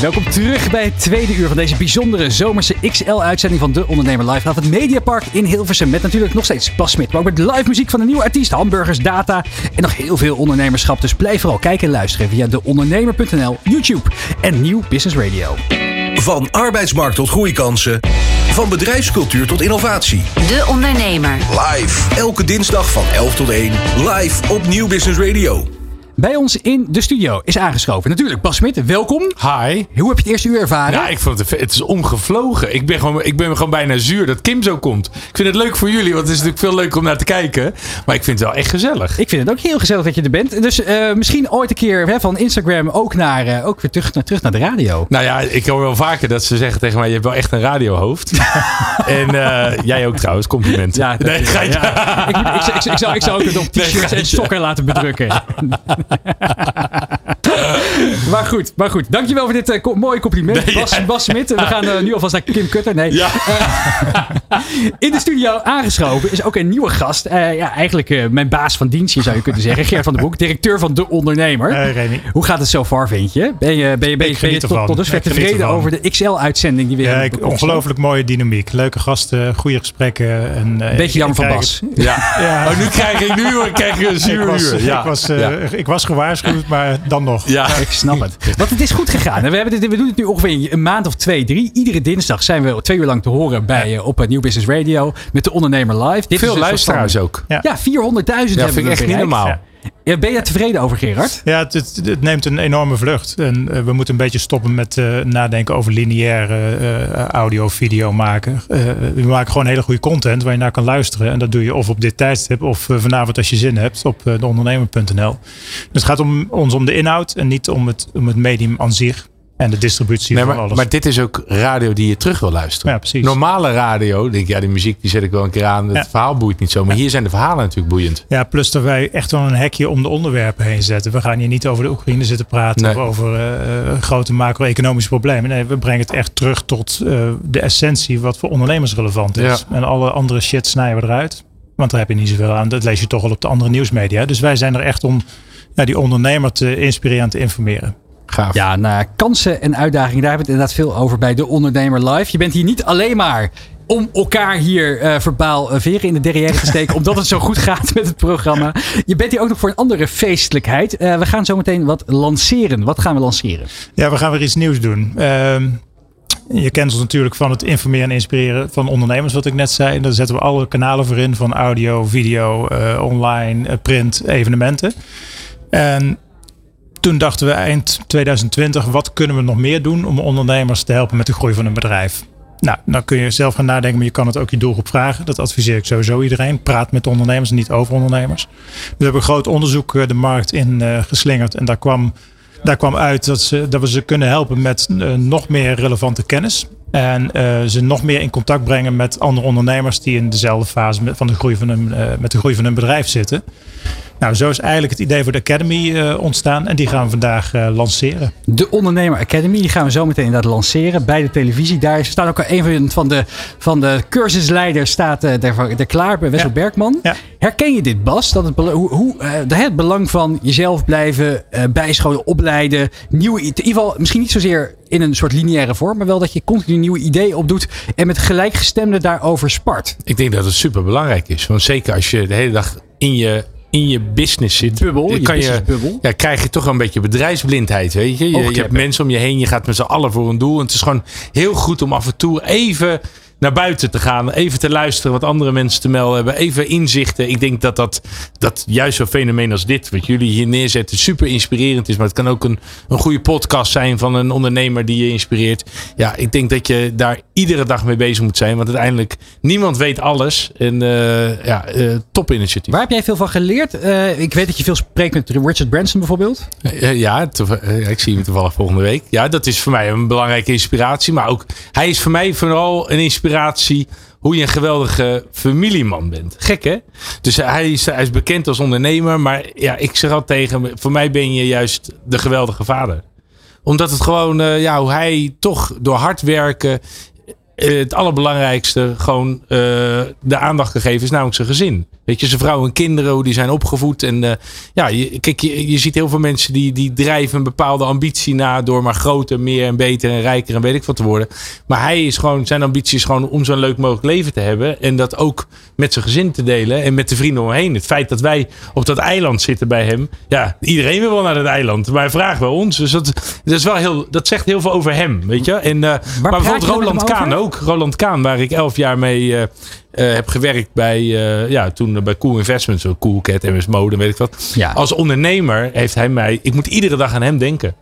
Welkom terug bij het tweede uur van deze bijzondere zomerse XL-uitzending van De Ondernemer Live vanaf het Mediapark in Hilversum. Met natuurlijk nog steeds Bas Smit, maar ook met live muziek van een nieuwe artiest, hamburgers, data en nog heel veel ondernemerschap. Dus blijf vooral kijken en luisteren via deondernemer.nl, YouTube en Nieuw Business Radio. Van arbeidsmarkt tot groeikansen. Van bedrijfscultuur tot innovatie. De Ondernemer. Live. Elke dinsdag van 11 tot 1. Live op Nieuw Business Radio. Bij ons in de studio is aangeschoven natuurlijk Bas Smit, welkom. Hi. Hoe heb je het eerste uur ervaren? Ja, ik vond het, het is omgevlogen. Ik ben, gewoon, ik ben gewoon bijna zuur dat Kim zo komt. Ik vind het leuk voor jullie, want het is natuurlijk veel leuker om naar te kijken. Maar ik vind het wel echt gezellig. Ik vind het ook heel gezellig dat je er bent. Dus uh, misschien ooit een keer hè, van Instagram ook, naar, uh, ook weer terug, naar, terug naar de radio. Nou ja, ik hoor wel vaker dat ze zeggen tegen mij: je hebt wel echt een radiohoofd. en uh, jij ook trouwens, compliment. Ja, nee, is, ja, ja. ik, ik, ik, ik, zou, ik zou ook het op t-shirts en sokken laten bedrukken. maar goed, maar goed. Dankjewel voor dit uh, mooie compliment. Nee, Bas, ja. Bas Smit. We gaan uh, nu alvast naar Kim Kutter. Nee. Ja. Uh, in de studio aangeschoven is ook een nieuwe gast. ja, eigenlijk mijn baas van dienst, zou je kunnen zeggen. Gert van den Broek, directeur van De Ondernemer. Hoe gaat het zo far, vind je? Ben je, ben je, ben je, ben je tot, tot dusver tevreden over de XL-uitzending die we ja, hebben? Ongelooflijk mooie dynamiek. Leuke gasten, goede gesprekken. En, Beetje jammer van Bas. Ja. ja. Oh, nu krijg ik nu krijg ik een zuur ik was, uur. Ja. Ik, was, ik was gewaarschuwd, maar dan nog. Ja, ik snap het. Want het is goed gegaan. We, hebben dit, we doen het nu ongeveer een maand of twee, drie. Iedere dinsdag zijn we twee uur lang te horen bij, ja. op New Business Radio. Met de Ondernemer Live. Dit Veel is luisteraars ook. Ja, ja 400.000 ja, hebben vind ik echt niet normaal. Ja. Ben je tevreden over, Gerard? Ja, het, het, neemt een enorme vlucht. En uh, we moeten een beetje stoppen met uh, nadenken over lineaire uh, audio, video maken. we maken gewoon hele goede content waar je naar kan luisteren. En dat doe je of op dit tijdstip of vanavond als je zin hebt op deondernemer.nl. Dus het gaat om, ons om de inhoud en niet om het, om het medium aan zich. En de distributie nee, van maar, alles. Maar dit is ook radio die je terug wil luisteren. Ja, precies. Normale radio, denk ik, ja, die muziek die zet ik wel een keer aan. Het Ja. verhaal boeit niet zo. Maar Ja. hier zijn de verhalen natuurlijk boeiend. Ja, plus dat wij echt wel een hekje om de onderwerpen heen zetten. We gaan hier niet over de Oekraïne zitten praten Nee. of over eh, eh, grote macro-economische problemen. Nee, we brengen het echt terug tot eh, de essentie wat voor ondernemers relevant is. En alle andere shit snijden we eruit. Want daar heb je niet zoveel aan. Dat lees je toch al op de andere nieuwsmedia. Dus wij zijn er echt om ja, die ondernemer te inspireren en te informeren. Gaaf. Ja, nou, kansen en uitdagingen, daar hebben we het inderdaad veel over bij De Ondernemer Live. Je bent hier niet alleen maar om elkaar hier uh, verbaal uh, veren in de derrière te steken, omdat het zo goed gaat met het programma. Je bent hier ook nog voor een andere feestelijkheid. Uh, we gaan zo meteen wat lanceren. Wat gaan we lanceren? Ja, we gaan weer iets nieuws doen. Ehm, je kent ons natuurlijk van het informeren en inspireren van ondernemers, wat ik net zei. En daar zetten we alle kanalen voor in, van audio, video, online, print, evenementen. En toen dachten we eind 2020, wat kunnen we nog meer doen om ondernemers te helpen met de groei van hun bedrijf? Nou, dan kun je zelf gaan nadenken, maar je kan het ook je doelgroep vragen. Dat adviseer ik sowieso iedereen. Praat met ondernemers, niet over ondernemers. We hebben een groot onderzoek uh, de markt in uh, geslingerd en daar kwam daar kwam uit dat, ze, dat we ze kunnen helpen met uh, nog meer relevante kennis. En ze nog meer in contact brengen met andere ondernemers die in dezelfde fase van de groei van hun, met de groei van hun bedrijf zitten. Nou, zo is eigenlijk het idee voor de Academy uh, ontstaan en die gaan we vandaag uh, lanceren. De Ondernemer Academy, die gaan we zo meteen inderdaad lanceren bij de televisie. Daar staat ook een van de, van de cursusleiders staat uh, er, er klaar bij Wessel ja. Bergman. Ja. Herken je dit, Bas? Dat het, hoe, hoe, het belang van jezelf blijven bijscholen, opleiden, nieuwe, in ieder geval misschien niet zozeer in een soort lineaire vorm, maar wel dat je continu nieuwe ideeën opdoet en met gelijkgestemden daarover spart. Ik denk dat het super belangrijk is. Want zeker als je de hele dag in je in je business zit, bubbel, je kan je. Ja, krijg je toch een beetje bedrijfsblindheid. Weet je? Je, je hebt mensen om je heen, je gaat met z'n allen voor een doel. En het is gewoon heel goed om af en toe even naar buiten te gaan. Even te luisteren wat andere mensen te melden hebben. Even inzichten. Ik denk dat dat, dat juist zo'n fenomeen als dit, wat jullie hier neerzetten, super inspirerend is. Maar het kan ook een, een goede podcast zijn van een ondernemer die je inspireert. Ja, ik denk dat je daar iedere dag mee bezig moet zijn. Want uiteindelijk, niemand weet alles. En uh, ja, uh, top initiatief. Waar heb jij veel van geleerd? Uh, ik weet dat je veel spreekt met Richard Branson bijvoorbeeld. ja, ik zie hem toevallig volgende week. Ja, dat is voor mij een belangrijke inspiratie. Maar ook, hij is voor mij vooral een inspiratie hoe je een geweldige familieman bent. Gek hè? Dus hij is, hij is bekend als ondernemer. Maar ja, ik zeg al tegen voor mij ben je juist de geweldige vader. Omdat het gewoon, uh, ja, hoe hij toch door hard werken het allerbelangrijkste gewoon uh, de aandacht gegeven is namelijk zijn gezin. Weet je, zijn vrouw en kinderen, hoe die zijn opgevoed. En uh, ja, je, kijk, je, je ziet heel veel mensen die, die drijven een bepaalde ambitie na door maar groter, meer en beter en rijker en weet ik wat te worden. Maar hij is gewoon, zijn ambitie is gewoon om zo'n leuk mogelijk leven te hebben. En dat ook met zijn gezin te delen en met de vrienden omheen. Het feit dat wij op dat eiland zitten bij hem. Ja, iedereen wil wel naar dat eiland. Maar hij vraagt bij ons. Dus dat, dat, is wel heel, dat zegt heel veel over hem, weet je. En, uh, maar bijvoorbeeld Roland Kaan ook. Roland Kaan, waar ik elf jaar mee uh, uh, heb gewerkt bij, uh, ja, toen bij Cool Investments, Cool Cat, MS Mode, weet ik wat. Ja. Als ondernemer heeft hij mij, ik moet iedere dag aan hem denken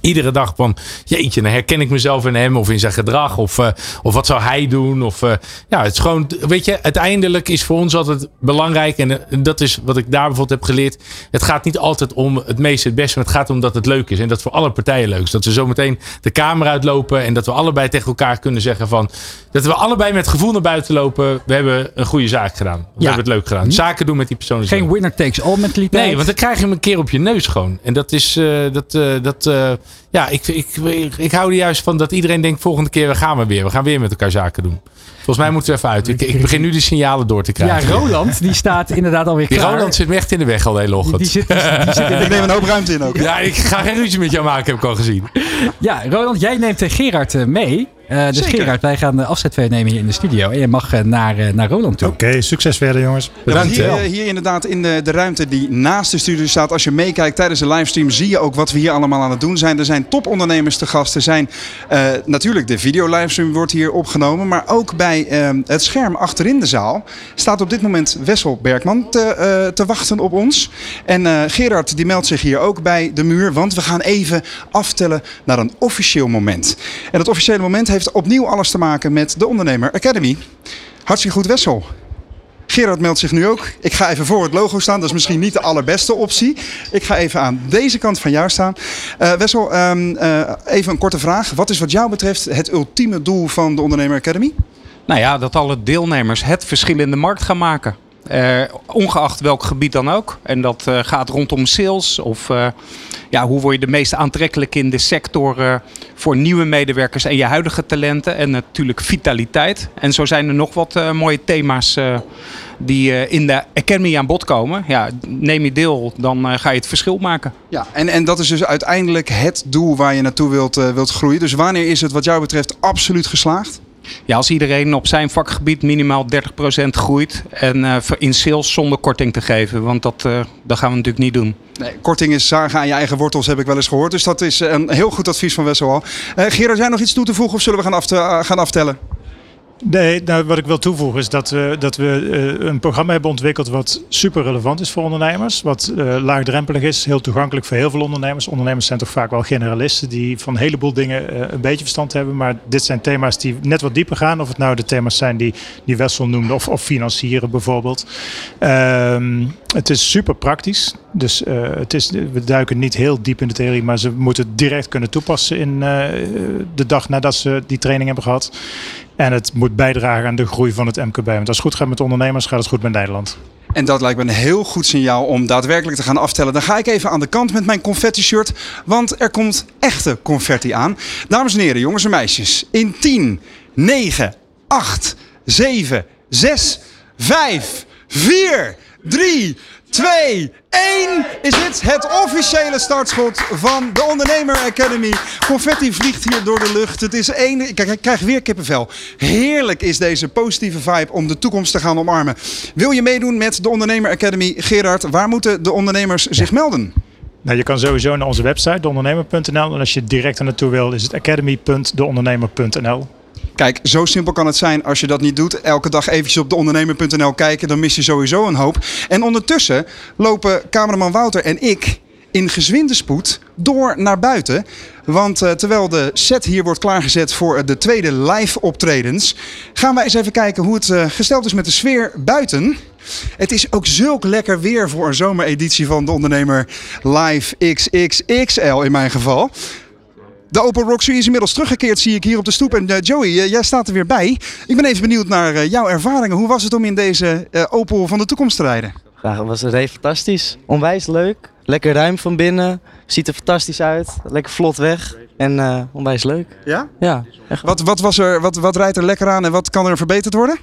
iedere dag van jeetje, dan herken ik mezelf in hem of in zijn gedrag of, uh, of wat zou hij doen of uh, ja, het is gewoon, weet je, uiteindelijk is voor ons altijd belangrijk en uh, dat is wat ik daar bijvoorbeeld heb geleerd. Het gaat niet altijd om het meeste, het beste, maar het gaat om dat het leuk is en dat voor alle partijen leuk is. Dat we zo meteen de kamer uitlopen en dat we allebei tegen elkaar kunnen zeggen van dat we allebei met gevoel naar buiten lopen. We hebben een goede zaak gedaan. We ja. hebben het leuk gedaan. Zaken doen met die persoon. Geen winner takes all mentaliteit. Nee, want dan krijg je hem een keer op je neus gewoon. En dat is dat dat ja, ik, ik, ik, hou er juist van dat iedereen denkt: volgende keer we gaan we weer. We gaan weer met elkaar zaken doen. Volgens mij moeten we even uit. Ik, ik begin nu de signalen door te krijgen. Ja, Roland, die staat inderdaad alweer klaar. Roland zit me echt in de weg al hele ochtend. Die zit, die, zit ik neem een hoop ruimte in ook. Ja, ik ga geen ruzie met jou maken, heb ik al gezien. Ja, Roland, jij neemt Gerard eh, mee. Uh, dus Zeker. Gerard, wij gaan de afzet nemen hier in de studio. En je mag uh, naar, uh, naar Roland toe. Oké, okay, succes verder jongens. Bedankt. Hier, hier, inderdaad in de, de ruimte die naast de studio staat. Als je meekijkt tijdens de livestream zie je ook wat we hier allemaal aan het doen zijn. Er zijn topondernemers te gast. Er zijn natuurlijk de video livestream wordt hier opgenomen. Maar ook bij ehm, het scherm achterin de zaal staat op dit moment Wessel Bergman te, te wachten op ons. En Gerard die meldt zich hier ook bij de muur. Want we gaan even aftellen naar een officieel moment. En dat officiële moment opnieuw alles te maken met de Ondernemer Academy. Hartstikke goed, Wessel. Gerard meldt zich nu ook. Ik ga even voor het logo staan. Dat is misschien niet de allerbeste optie. Ik ga even aan deze kant van jou staan. Uh, Wessel, um, uh, even een korte vraag. Wat is wat jou betreft het ultieme doel van de Ondernemer Academy? Nou ja, dat alle deelnemers het verschil in de markt gaan maken. Uh, ongeacht welk gebied dan ook. En dat uh, gaat rondom sales of uh, ja, hoe word je de meest aantrekkelijk in de sector voor nieuwe medewerkers en je huidige talenten. En natuurlijk vitaliteit. En zo zijn er nog wat mooie thema's die in de Academy aan bod komen. Ja, neem je deel, dan ga je het verschil maken. Ja, en, en dat is dus uiteindelijk het doel waar je naartoe wilt, wilt groeien. Dus wanneer is het wat jou betreft absoluut geslaagd? Ja, als iedereen op zijn vakgebied minimaal 30% groeit en uh, in sales zonder korting te geven. Want dat, uh, dat gaan we natuurlijk niet doen. Nee, korting is zagen aan je eigen wortels, heb ik wel eens gehoord. Dus dat is een heel goed advies van Wessel. Uh, Gerard, jij nog iets toe te voegen of zullen we gaan, af gaan aftellen? Nee, nou, wat ik wil toevoegen is dat we, dat we uh, een programma hebben ontwikkeld wat super relevant is voor ondernemers. Wat uh, laagdrempelig is, heel toegankelijk voor heel veel ondernemers. Ondernemers zijn toch vaak wel generalisten die van een heleboel dingen uh, een beetje verstand hebben. Maar dit zijn thema's die net wat dieper gaan. Of het nou de thema's zijn die, die Wessel noemde, of, of financieren bijvoorbeeld. Ehm, het is super praktisch. Dus het is, we duiken niet heel diep in de theorie, maar ze moeten het direct kunnen toepassen in de dag nadat ze die training hebben gehad. En het moet bijdragen aan de groei van het MKB. Want als het goed gaat met ondernemers, gaat het goed met Nederland. En dat lijkt me een heel goed signaal om daadwerkelijk te gaan aftellen. Dan ga ik even aan de kant met mijn confetti-shirt, want er komt echte confetti aan. Dames en heren, jongens en meisjes, in 10, 9, 8, 7, 6, 5, 4, 3, 2, 1 is dit het officiële startschot van de Ondernemer Academy. Confetti vliegt hier door de lucht. Het is één. Kijk, ik krijg weer kippenvel. Heerlijk is deze positieve vibe om de toekomst te gaan omarmen. Wil je meedoen met de Ondernemer Academy? Gerard, waar moeten de ondernemers zich melden? Nou, je kan sowieso naar onze website, deondernemer.nl. En als je direct er naartoe wil, is het academy.deondernemer.nl. Kijk, zo simpel kan het zijn als je dat niet doet. Elke dag eventjes op deondernemer.nl kijken, dan mis je sowieso een hoop. En ondertussen lopen cameraman Wouter en ik in gezwinde spoed door naar buiten. Want uh, terwijl de set hier wordt klaargezet voor de tweede live optredens, gaan wij eens even kijken hoe het uh, gesteld is met de sfeer buiten. Het is ook zulk lekker weer voor een zomereditie van de ondernemer Live XXXL in mijn geval. De Opel Roxy is inmiddels teruggekeerd, zie ik hier op de stoep. En uh, Joey, uh, jij staat er weer bij. Ik ben even benieuwd naar uh, jouw ervaringen. Hoe was het om in deze Opel van de toekomst te rijden? Ja, dat was fantastisch. Onwijs leuk. Lekker ruim van binnen. Ziet er fantastisch uit. Lekker vlot weg. En eh, onwijs leuk. Ja? Ja. Echt. Wat, wat, was er, wat, wat rijdt er lekker aan en wat kan er verbeterd worden?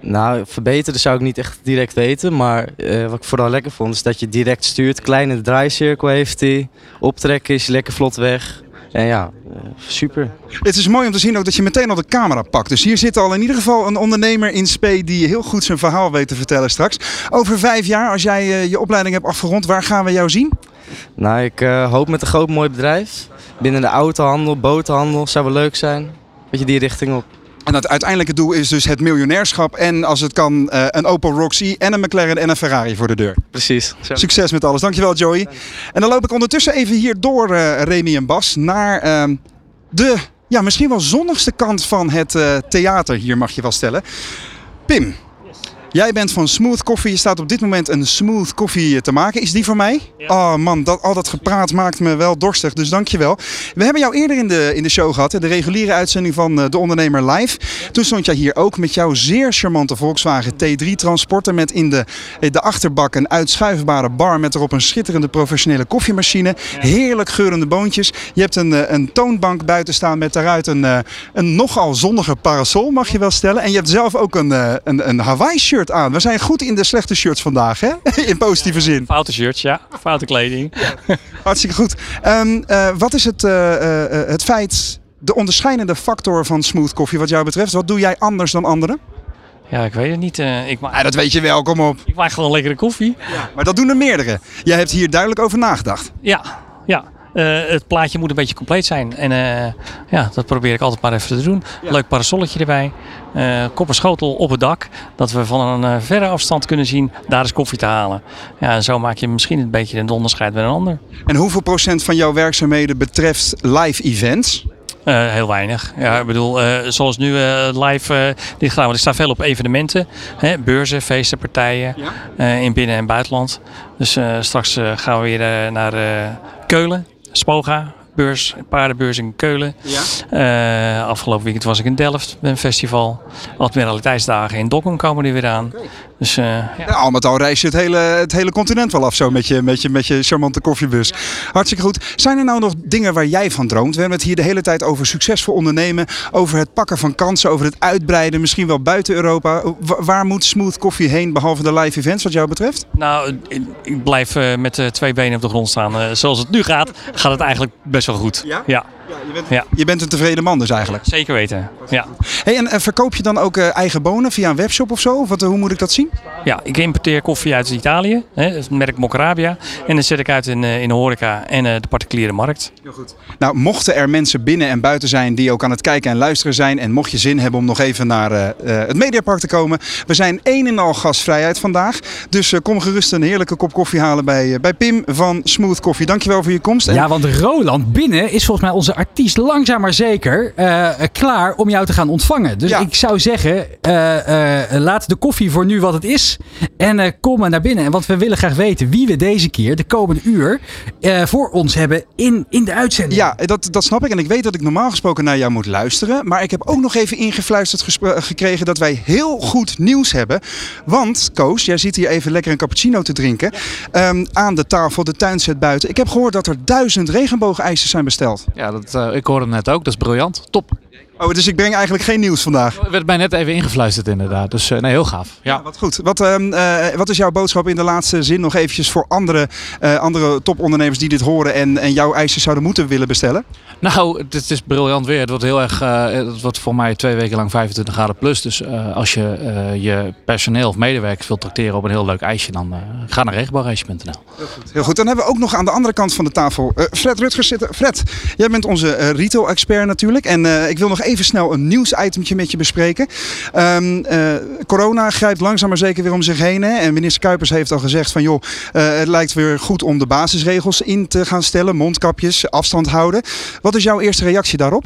Nou, verbeteren zou ik niet echt direct weten. Maar eh, wat ik vooral lekker vond is dat je direct stuurt. Kleine draaicirkel heeft hij. Optrekken is lekker vlot weg. En ja, eh, super. Het is mooi om te zien ook dat je meteen al de camera pakt. Dus hier zit al in ieder geval een ondernemer in spe die heel goed zijn verhaal weet te vertellen straks. Over vijf jaar, als jij eh, je opleiding hebt afgerond, waar gaan we jou zien? Nou, ik eh, hoop met een groot mooi bedrijf. Binnen de autohandel, botenhandel, zou wel leuk zijn. Beetje die richting op. En het uiteindelijke doel is dus het miljonairschap en als het kan eh, een Opel Roxy en een McLaren en een Ferrari voor de deur. Precies. Zo. Succes met alles. Dankjewel Joey. En dan loop ik ondertussen even hier door eh, Remy en Bas naar ehm, de ja, misschien wel zonnigste kant van het eh, theater hier mag je wel stellen. Pim, jij bent van Smooth Coffee. Je staat op dit moment een Smooth Coffee te maken. Is die voor mij? Oh man, dat, al dat gepraat maakt me wel dorstig, dus dankjewel. We hebben jou eerder in de, in de show gehad, hè, de reguliere uitzending van eh, De Ondernemer Live. Toen stond jij hier ook met jouw zeer charmante Volkswagen T3 Transporter met in de, eh, de achterbak een uitschuifbare bar met erop een schitterende professionele koffiemachine. Heerlijk geurende boontjes. Je hebt een, eh, een toonbank buiten staan met daaruit een, een nogal zonnige parasol, mag je wel stellen. En je hebt zelf ook een, een, een Hawaii shirt aan. We zijn goed in de slechte shirts vandaag, hè? In positieve zin. Foute shirts, ja. Foute kleding. Hartstikke goed. Ehm, eh, wat is het, eh, eh, het feit, de onderscheidende factor van smooth koffie wat jou betreft? Wat doe jij anders dan anderen? Ja, ik weet het niet. ik, Ja, maak, dat weet je wel, kom op. ik maak gewoon lekkere koffie. Maar dat doen er meerdere. Jij hebt hier duidelijk over nagedacht. Ja, ja. Eh, het plaatje moet een beetje compleet zijn. En eh, ja, dat probeer ik altijd maar even te doen. Leuk parasolletje erbij. Eh kopperschotel op het dak. Dat we van een verre afstand kunnen zien, daar is koffie te halen. Ja, en zo maak je misschien een beetje een onderscheid met een ander. En hoeveel procent van jouw werkzaamheden betreft live events? Heel weinig. Ja, ik bedoel, zoals nu live dit gedaan. Want ik sta veel op evenementen. Hè, beurzen, feesten, partijen. eh, in binnen- en buitenland. Dus straks gaan we weer naar Keulen. Spoga. Beurs, paardenbeurs in Keulen. Eh, afgelopen weekend was ik in Delft bij een festival. Admiraliteitsdagen in Dokkum komen die weer aan. Dus eh, ja. Ja, al met al reis je het hele, het hele continent wel af zo met je, met, je, met je charmante koffiebus. Hartstikke goed. Zijn er nou nog dingen waar jij van droomt? We hebben het hier de hele tijd over succesvol ondernemen. Over het pakken van kansen. Over het uitbreiden. Misschien wel buiten Europa. Wa- waar moet Smooth Coffee heen behalve de live events wat jou betreft? Nou, ik- blijf eh, met twee benen op de grond staan. Zoals het nu gaat, gaat het eigenlijk best wel goed. Ja? Ja, je, bent, Ja. je bent een tevreden man dus eigenlijk. zeker weten. Ja. Hey, en, en verkoop je dan ook eh, eigen bonen via een webshop of zo? Of wat, hoe moet ik dat zien? ja, ik importeer koffie uit Italië, hè, het merk Mocarabia. En dan zet ik uit in, eh, in de horeca en eh, de particuliere markt. Nou, mochten er mensen binnen en buiten zijn die ook aan het kijken en luisteren zijn. En mocht je zin hebben om nog even naar eh, eh, het Mediapark te komen. We zijn één en al gasvrijheid vandaag. Dus eh, kom gerust een heerlijke kop koffie halen bij, eh, bij Pim van Smooth Coffee. Dankjewel voor je komst. En Ja, want Roland binnen is volgens mij onze artiest langzaam maar zeker eh, klaar om jou te gaan ontvangen. Dus Ja. ik zou zeggen, eh, eh, laat de koffie voor nu wat het is. En eh, kom maar naar binnen. Want we willen graag weten wie we deze keer, de komende uur, eh, voor ons hebben in, in de uitzending. Ja, dat, dat snap ik. En ik weet dat ik normaal gesproken naar jou moet luisteren. Maar ik heb ook nog even ingefluisterd gekregen dat wij heel goed nieuws hebben. Want, Koos, jij zit hier even lekker een cappuccino te drinken. Ehm, aan de tafel, de tuinset buiten. Ik heb gehoord dat er duizend regenboogijzers zijn besteld. Ja, dat, ik hoorde net ook. Dat is briljant. Top. Oh, dus ik breng eigenlijk geen nieuws vandaag. Er werd mij net even ingefluisterd inderdaad. Dus eh, nee, heel gaaf. Ja. Wat goed. Wat, ehm, eh, wat is jouw boodschap in de laatste zin nog eventjes voor andere, eh, andere topondernemers die dit horen en, en jouw ijsjes zouden moeten willen bestellen? Nou, het, het is briljant weer. Het wordt heel erg, het wordt voor mij twee weken lang 25 graden plus. Dus als je je personeel of medewerkers wilt tracteren op een heel leuk ijsje, dan ga naar regenboogijsje.nl. Heel goed. Dan hebben we ook nog aan de andere kant van de tafel Fred Rutgers zitten. Fred, jij bent onze retail-expert natuurlijk. En ik wil nog even snel een nieuwsitemtje met je bespreken. Ehm, eh, corona grijpt langzaam maar zeker weer om zich heen. Hè? En minister Kuipers heeft al gezegd van joh, eh, het lijkt weer goed om de basisregels in te gaan stellen. Mondkapjes, afstand houden. Wat is jouw eerste reactie daarop?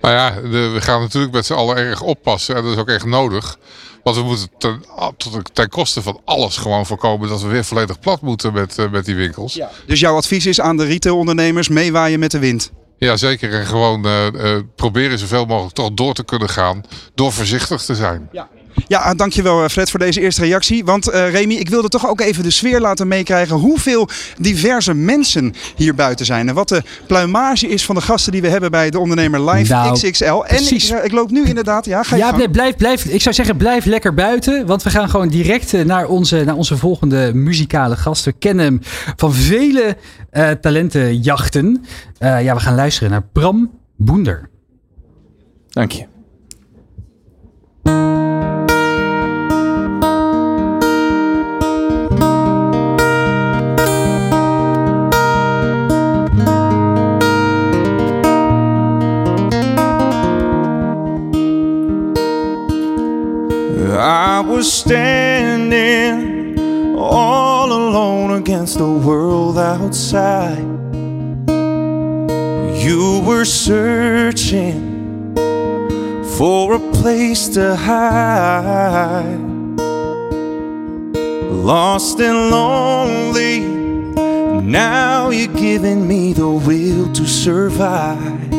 Nou ja, de- we gaan natuurlijk met z'n allen erg oppassen. En dat is ook echt nodig. Want we moeten ten, tot- ten koste van alles gewoon voorkomen dat we weer volledig plat moeten met, eh, met die winkels. Ja. Dus jouw advies is aan de retailondernemers meewaaien met de wind. Zeker. En gewoon eh, eh, proberen zoveel mogelijk toch door te kunnen gaan door voorzichtig te zijn. Ja, dankjewel eh, Fred voor deze eerste reactie. Want uh, Remy, ik wilde toch ook even de sfeer laten meekrijgen hoeveel diverse mensen hier buiten zijn. En wat de pluimage is van de gasten die we hebben bij de ondernemer Live nou, XXL. En ik, ik, loop nu inderdaad, ja, ga je Ja, blijf, blijf, ik zou zeggen blijf lekker buiten. Want we gaan gewoon direct naar onze, naar onze volgende muzikale gast. We kennen hem van vele uh, talentenjachten. ja, we gaan luisteren naar Bram Boender. Dank je. I was standing against the world outside. You were searching for a place to hide. Lost and lonely, now you're giving me the will to survive.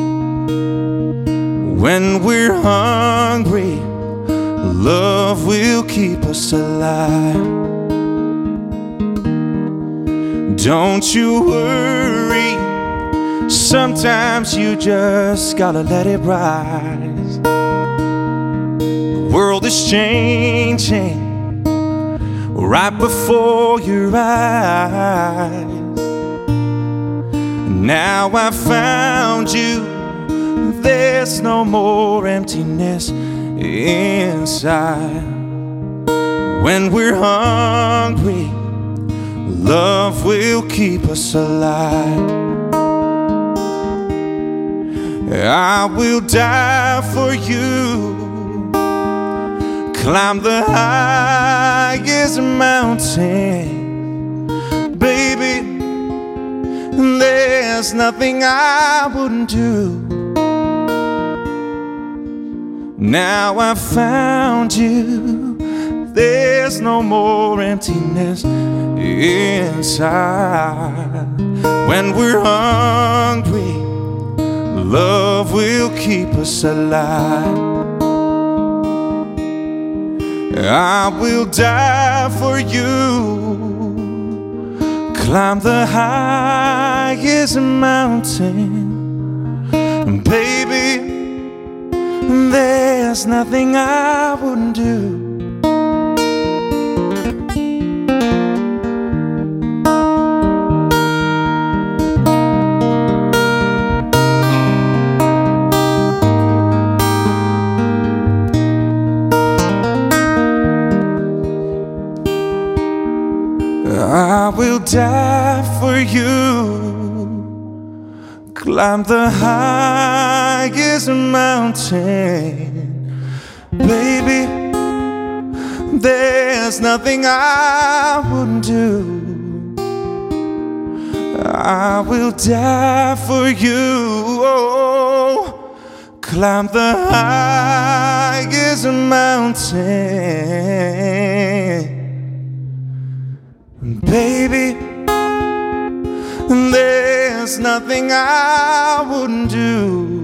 When we're hungry, Love will keep us alive. Don't you worry, sometimes you just gotta let it rise. The world is changing right before your eyes. Now I found you, there's no more emptiness inside. When we're hungry, love will keep us alive. I will die for you, climb the highest mountain, baby. There's nothing I wouldn't do now I've found you. There's no more emptiness inside. When we're hungry, love will keep us alive. I will die for you. Climb the highest mountain, baby. There's nothing I wouldn't do. Die for you climb the highest mountain. Baby, there's nothing I wouldn't do. I will die for you. Oh, climb the highest mountain. Baby, there's nothing I wouldn't do.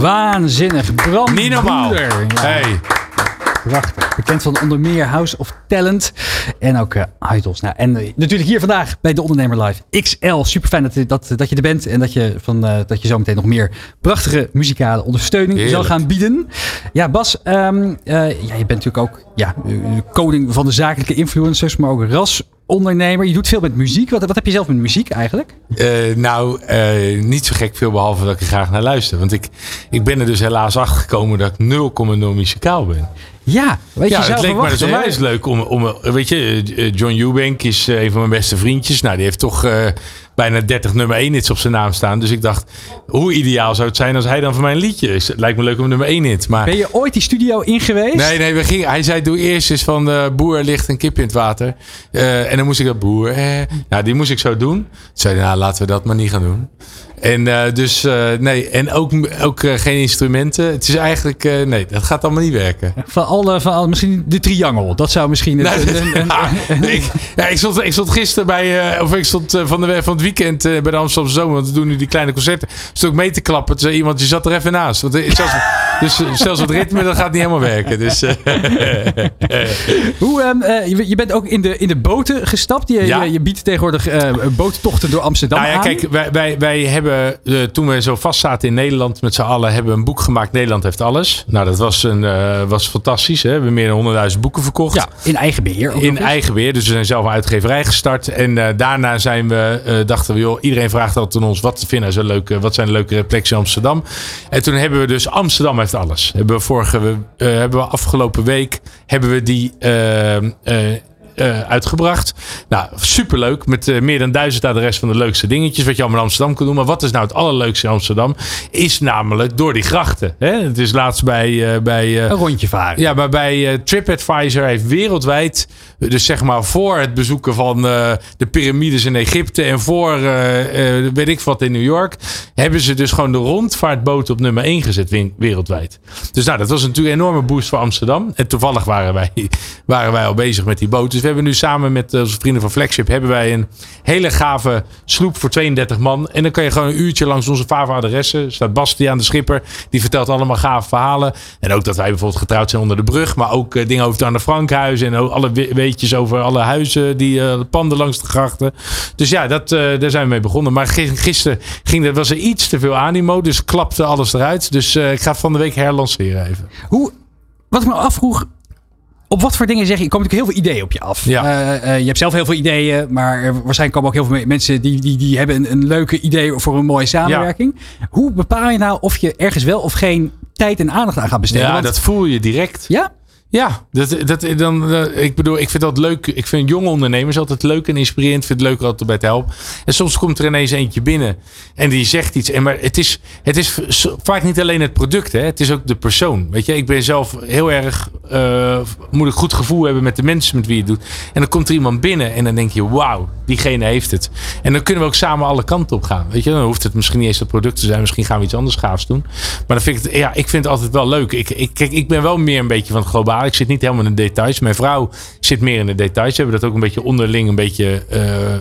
Waanzinnig. Bram Niet normaal. Ja. Hey. Prachtig. Bekend van onder meer House of Talent en ook uh, Idols. Nou, en uh, natuurlijk hier vandaag bij de Ondernemer Live XL. Super fijn dat, dat, dat je er bent en dat je, van, uh, dat je zometeen nog meer prachtige muzikale ondersteuning Heerlijk. zal gaan bieden. Ja, Bas, um, ja, je bent natuurlijk ook ja, koning van de zakelijke influencers, maar ook ras ondernemer. Je doet veel met muziek. Wat, wat heb je zelf met muziek eigenlijk? Uh, nou, uh, niet zo gek veel behalve dat ik er graag naar luister. Want ik, ik ben er dus helaas achter gekomen dat ik 0,0 muzikaal ben. Ja, weet ja, je het leek me dus onwijs leuk om, om, weet je, John Eubank is een van mijn beste vriendjes. Nou, die heeft toch uh, bijna 30 nummer 1 hits op zijn naam staan. Dus ik dacht, hoe ideaal zou het zijn als hij dan voor mij een liedje is. Het lijkt me leuk om nummer 1 hit. Maar... Ben je ooit die studio in geweest? Nee, nee, we gingen, hij zei doe eerst eens van de boer ligt een kip in het water. Eh, en dan moest ik dat boer, eh, nou die moest ik zo doen. Toen zei hij, nou laten we dat maar niet gaan doen. En eh, dus, eh, nee, en ook, ook eh, geen instrumenten. Het is eigenlijk, eh, nee, dat gaat allemaal niet werken. Van alle, van alle, misschien de triangel. Dat zou misschien... Een- een- een- ja, ik, ja, ik, stond, ik stond gisteren bij, eh, of ik stond eh, van, de, van het weekend eh, bij de Amsterdamse Zomer, want we doen nu die kleine concerten. Ik mee te klappen. Toen iemand, je zat er even naast. Want, eh, zelfs, dus eh, zelfs het ritme, dat gaat niet helemaal werken. Dus, Hoe, ehm, eh, je, je bent ook in de, in de boten gestapt. Je, Ja. je, je biedt tegenwoordig eh boottochten door Amsterdam Nou ja, aan. kijk, wij, wij, wij hebben, toen we zo vast zaten in Nederland met z'n allen, hebben we een boek gemaakt. Nederland heeft alles. Nou, dat was, een, was fantastisch. Hè? We hebben meer dan 100.000 boeken verkocht. Ja, in eigen beheer. ook In eigen beheer. Dus we zijn zelf een uitgeverij gestart. En daarna zijn we, joh, iedereen vraagt altijd aan ons, wat vinden ze leuk, eh, wat zijn de leuke plekjes in Amsterdam? En toen hebben we dus Amsterdam heeft alles. Hebben we vorige, eh, hebben we afgelopen week, hebben we die eh, eh, uitgebracht. Nou, superleuk. Met eh, meer dan duizend adres van de leukste dingetjes. Wat je allemaal in Amsterdam kunt doen. Maar wat is nou het allerleukste in Amsterdam? Is namelijk door die grachten. Hè? Het is laatst bij... eh, bij Een rondje varen. ja, maar bij TripAdvisor heeft wereldwijd, dus zeg maar voor het bezoeken van de piramides in Egypte en voor weet ik wat in New York, hebben ze dus gewoon de rondvaartboot op nummer 1 gezet wereldwijd. Dus nou, dat was natuurlijk een enorme boost voor Amsterdam. En toevallig waren wij, waren wij al bezig met die boot. Dus we hebben nu samen met eh, onze vrienden van Flagship hebben wij een hele gave sloep voor 32 man. En dan kan je gewoon een uurtje langs onze fave adressen. Staat Bastiaan de schipper. Die vertelt allemaal gave verhalen. En ook dat wij bijvoorbeeld getrouwd zijn onder de brug. Maar ook eh, dingen over het Anne Frankhuis. En alle we- weetjes over alle huizen. Die eh, panden langs de grachten. Dus ja, dat, daar zijn we mee begonnen. Maar gi- gisteren ging, was er iets te veel animo. Dus klapte alles eruit. Dus ik ga van de week herlanceren even. Hoe, wat ik me afvroeg, op wat voor dingen zeg je? Er komen natuurlijk heel veel ideeën op je af. Ja. Eh, eh, je hebt zelf heel veel ideeën, maar er waarschijnlijk komen ook heel veel me- mensen die, die, die hebben een, een leuke idee voor een mooie samenwerking. Hoe bepaal je nou of je ergens wel of geen tijd en aandacht aan gaat besteden? Ja, Want- dat voel je direct. Ja? Ja, dat, dat, dan, eh, ik bedoel, ik vind dat leuk. Ik vind jonge ondernemers altijd leuk en inspirerend. Ik vind het leuk altijd bij te helpen. En soms komt er ineens eentje binnen en die zegt iets. En maar het is, het is vaak niet alleen het product, hè. het is ook de persoon. Weet je, ik ben zelf heel erg, eh, moet ik goed gevoel hebben met de mensen met wie je het doet. En dan komt er iemand binnen en dan denk je, wauw, diegene heeft het. En dan kunnen we ook samen alle kanten op gaan. Weet je, dan hoeft het misschien niet eens het product te zijn. Misschien gaan we iets anders gaafs doen. Maar dan vind ik ja, ik vind het altijd wel leuk. Ik, ik, kijk, ik ben wel meer een beetje van het globale. Ik zit niet helemaal in de details. Mijn vrouw zit meer in de details. We hebben dat ook een beetje onderling een beetje eh, eh,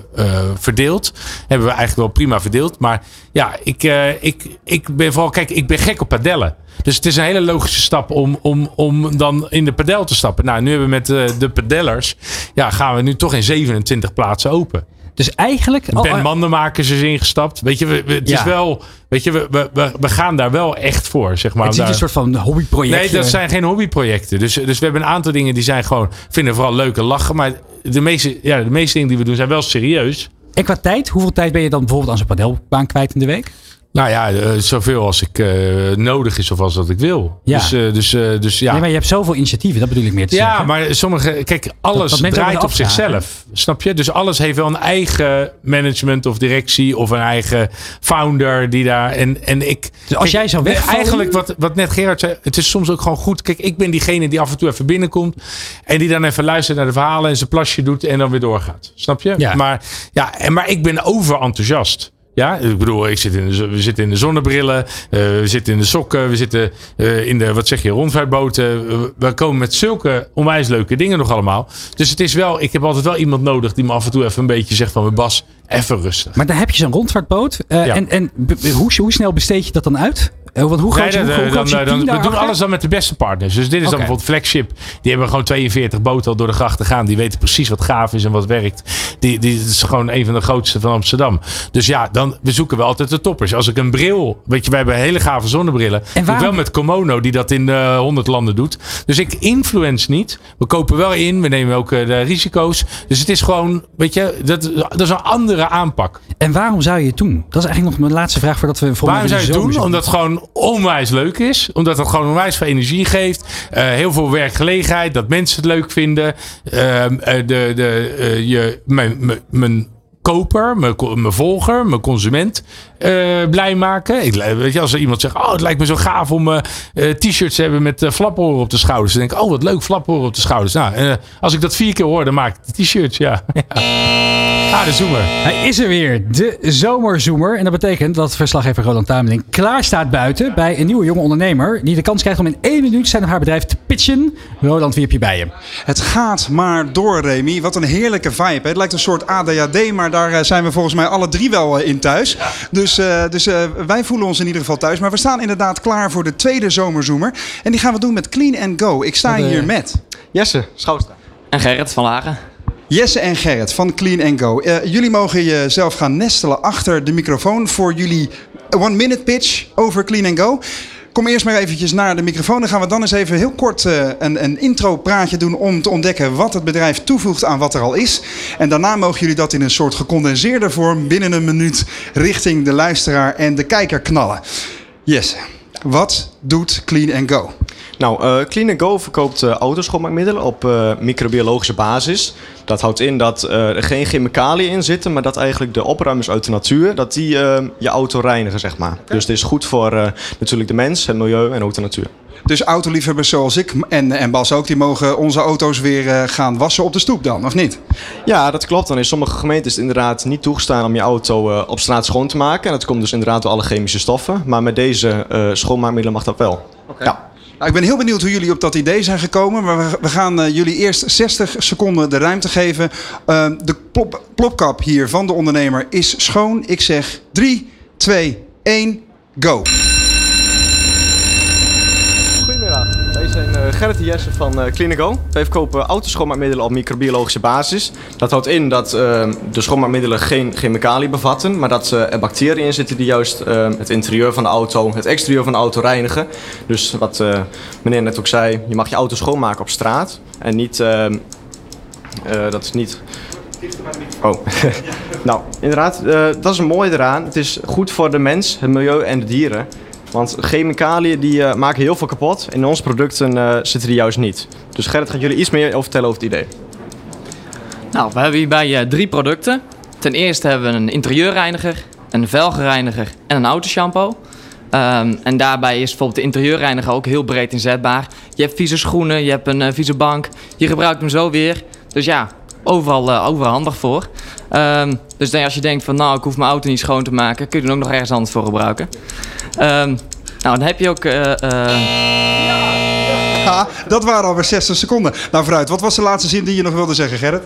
verdeeld. Hebben we eigenlijk wel prima verdeeld. Maar ja, ik, eh, ik, ik ben vooral, kijk, ik ben gek op padellen. Dus het is een hele logische stap om, om, om dan in de padel te stappen. Nou, nu hebben we met de padellers, ja, gaan we nu toch in 27 plaatsen open. Dus eigenlijk... oh, Ben eh, Mandenmakers is ingestapt. Weet je, we, we- het Ja. is wel, weet je, we, we, we, gaan daar wel echt voor, zeg maar. het is niet Daar- een soort van hobbyproject. Nee, dat zijn geen hobbyprojecten. Dus, dus we hebben een aantal dingen die zijn gewoon, vinden vooral leuk en lachen. Maar de meeste, ja, de meeste dingen die we doen zijn wel serieus. En qua tijd, hoeveel tijd ben je dan bijvoorbeeld aan zo'n padelbaan kwijt in de week? Nou ja, eh, zoveel als ik eh, nodig is of als dat ik wil. Ja. Dus, eh, dus, dus ja. Nee, maar je hebt zoveel initiatieven, dat bedoel ik meer te Ja, zeggen. maar sommige, kijk, alles dat draait op zichzelf. Snap je? Dus alles heeft wel een eigen management of directie of een eigen founder die daar. En, en ik. Dus als jij zou nee, wegvallen- Eigenlijk wat, wat net Gerard zei, het is soms ook gewoon goed. Kijk, ik ben diegene die af en toe even binnenkomt en die dan even luistert naar de verhalen en zijn plasje doet en dan weer doorgaat. Snap je? Ja. Maar, ja, en, maar ik ben overenthousiast. Ja, ik bedoel, ik zit in de, we zitten in de zonnebrillen, eh, we zitten in de sokken, we zitten eh, in de, wat zeg je, rondvaartboten. We komen met zulke onwijs leuke dingen nog allemaal. Dus het is wel, ik heb altijd wel iemand nodig die me af en toe even een beetje zegt van, Bas, even rustig. Maar dan heb je zo'n rondvaartboot. eh, Ja. En, en hoe, hoe snel besteed je dat dan uit? Eh, Want hoe groot, Nee, hoe, hoe dan, dan, we doen alles dan met de beste partners. Dus dit is dan bijvoorbeeld Flagship. Die hebben gewoon 42 boten al door de grachten gaan. Die weten precies wat gaaf is en wat werkt. Die, die is gewoon een van de grootste van Amsterdam. Dus ja, dan, we zoeken wel altijd de toppers. Als ik een bril, weet je, wij hebben hele gave zonnebrillen. En waarom- Wel met Komono, die dat in eh 100 landen doet. Dus ik influence niet. We kopen wel in, we nemen ook de risico's. Dus het is gewoon, weet je, dat, dat is een andere aanpak. En waarom zou je het doen? Dat is eigenlijk nog mijn laatste vraag voordat we voor Waarom zou je het doen? Omdat het gewoon onwijs leuk is. Omdat het gewoon onwijs veel energie geeft. Eh, heel veel werkgelegenheid. Dat mensen het leuk vinden. Ehm, eh, de, de, eh, je, mijn, mijn- mijn koper, mijn, mijn volger, mijn consument eh, blij maken. Ik, weet je, als er iemand zegt, oh, het lijkt me zo gaaf om eh, eh, t-shirts te hebben met flaporen op de schouders. Dan denk ik, oh, wat leuk, flaporen op de schouders. Nou, als ik dat vier keer hoor, dan maak ik de t-shirts, ja. Ah, de zoemer. Hij is er weer, de zomerzoomer. En dat betekent dat verslaggever Roland Tameling klaar staat buiten bij een nieuwe jonge ondernemer. Die de kans krijgt om in één minuut zijn of haar bedrijf te pitchen. Roland, wie heb je bij je? Het gaat maar door, Remy. Wat een heerlijke vibe. Hè? Het lijkt een soort ADHD, maar daar zijn we volgens mij alle drie wel in thuis. Dus, eh, dus eh, wij voelen ons in ieder geval thuis. Maar we staan inderdaad klaar voor de tweede zomerzoomer. En die gaan we doen met Clean and Go. Ik sta Met, eh, hier met... Jesse Schouwstra. En Gerrit van Lagen. Jesse en Gerrit van Clean and Go. Eh, jullie mogen jezelf gaan nestelen achter de microfoon voor jullie one-minute pitch over Clean and Go. Kom eerst maar eventjes naar de microfoon. Dan gaan we dan eens even heel kort eh, een, een intro-praatje doen om te ontdekken wat het bedrijf toevoegt aan wat er al is. En daarna mogen jullie dat in een soort gecondenseerde vorm binnen een minuut richting de luisteraar en de kijker knallen. Jesse, wat doet Clean and Go? Nou, eh, Clean Go verkoopt eh, autoschoonmaakmiddelen op eh, microbiologische basis. Dat houdt in dat er geen chemicaliën in zitten, maar dat eigenlijk de opruimers uit de natuur, dat die je auto reinigen, zeg maar. Dus het is goed voor natuurlijk de mens, het milieu en ook de natuur. Dus autoliefhebbers zoals ik en, en Bas ook, die mogen onze auto's weer eh, gaan wassen op de stoep dan, of niet? Ja, dat klopt. Dan in sommige gemeenten is het inderdaad niet toegestaan om je auto eh, op straat schoon te maken. En dat komt dus inderdaad door alle chemische stoffen. Maar met deze eh, schoonmaakmiddelen mag dat wel. Ja. Nou, ik ben heel benieuwd hoe jullie op dat idee zijn gekomen. Maar we, we gaan eh, jullie eerst 60 seconden de ruimte geven. Eh, de plop, plopkap hier van de ondernemer is schoon. Ik zeg 3, 2, 1, go. Goedemiddag, wij zijn eh, Gerrit Jesse van uh, Clinico. Wij verkopen autoschoonmaakmiddelen op microbiologische basis. Dat houdt in dat eh, de schoonmaakmiddelen geen chemicaliën bevatten, maar dat eh, er bacteriën in zitten die juist eh, het interieur van de auto, het exterieur van de auto reinigen. Dus wat eh, meneer net ook zei, je mag je auto schoonmaken op straat en niet, eh, eh, dat is niet... Oh, nou inderdaad, eh, dat is een mooie eraan. Het is goed voor de mens, het milieu en de dieren. Want chemicaliën die eh, maken heel veel kapot. In onze producten eh, zitten die juist niet. Dus Gerrit gaat jullie iets meer over vertellen over het idee. Nou, we hebben hierbij eh, drie producten. Ten eerste hebben we een interieurreiniger, een velgereiniger en een autoshampoo. Ehm, en daarbij is bijvoorbeeld de interieurreiniger ook heel breed inzetbaar. Je hebt vieze schoenen, je hebt een vieze bank. Je gebruikt hem zo weer. Dus ja, overal, overal handig voor. Ehm, dus dan als je denkt van nou, ik hoef mijn auto niet schoon te maken, kun je hem ook nog ergens anders voor gebruiken. Ehm, nou, dan heb je ook... eh, eh, Ja, dat waren alweer 60 seconden. Nou vooruit, wat was de laatste zin die je nog wilde zeggen Gerrit?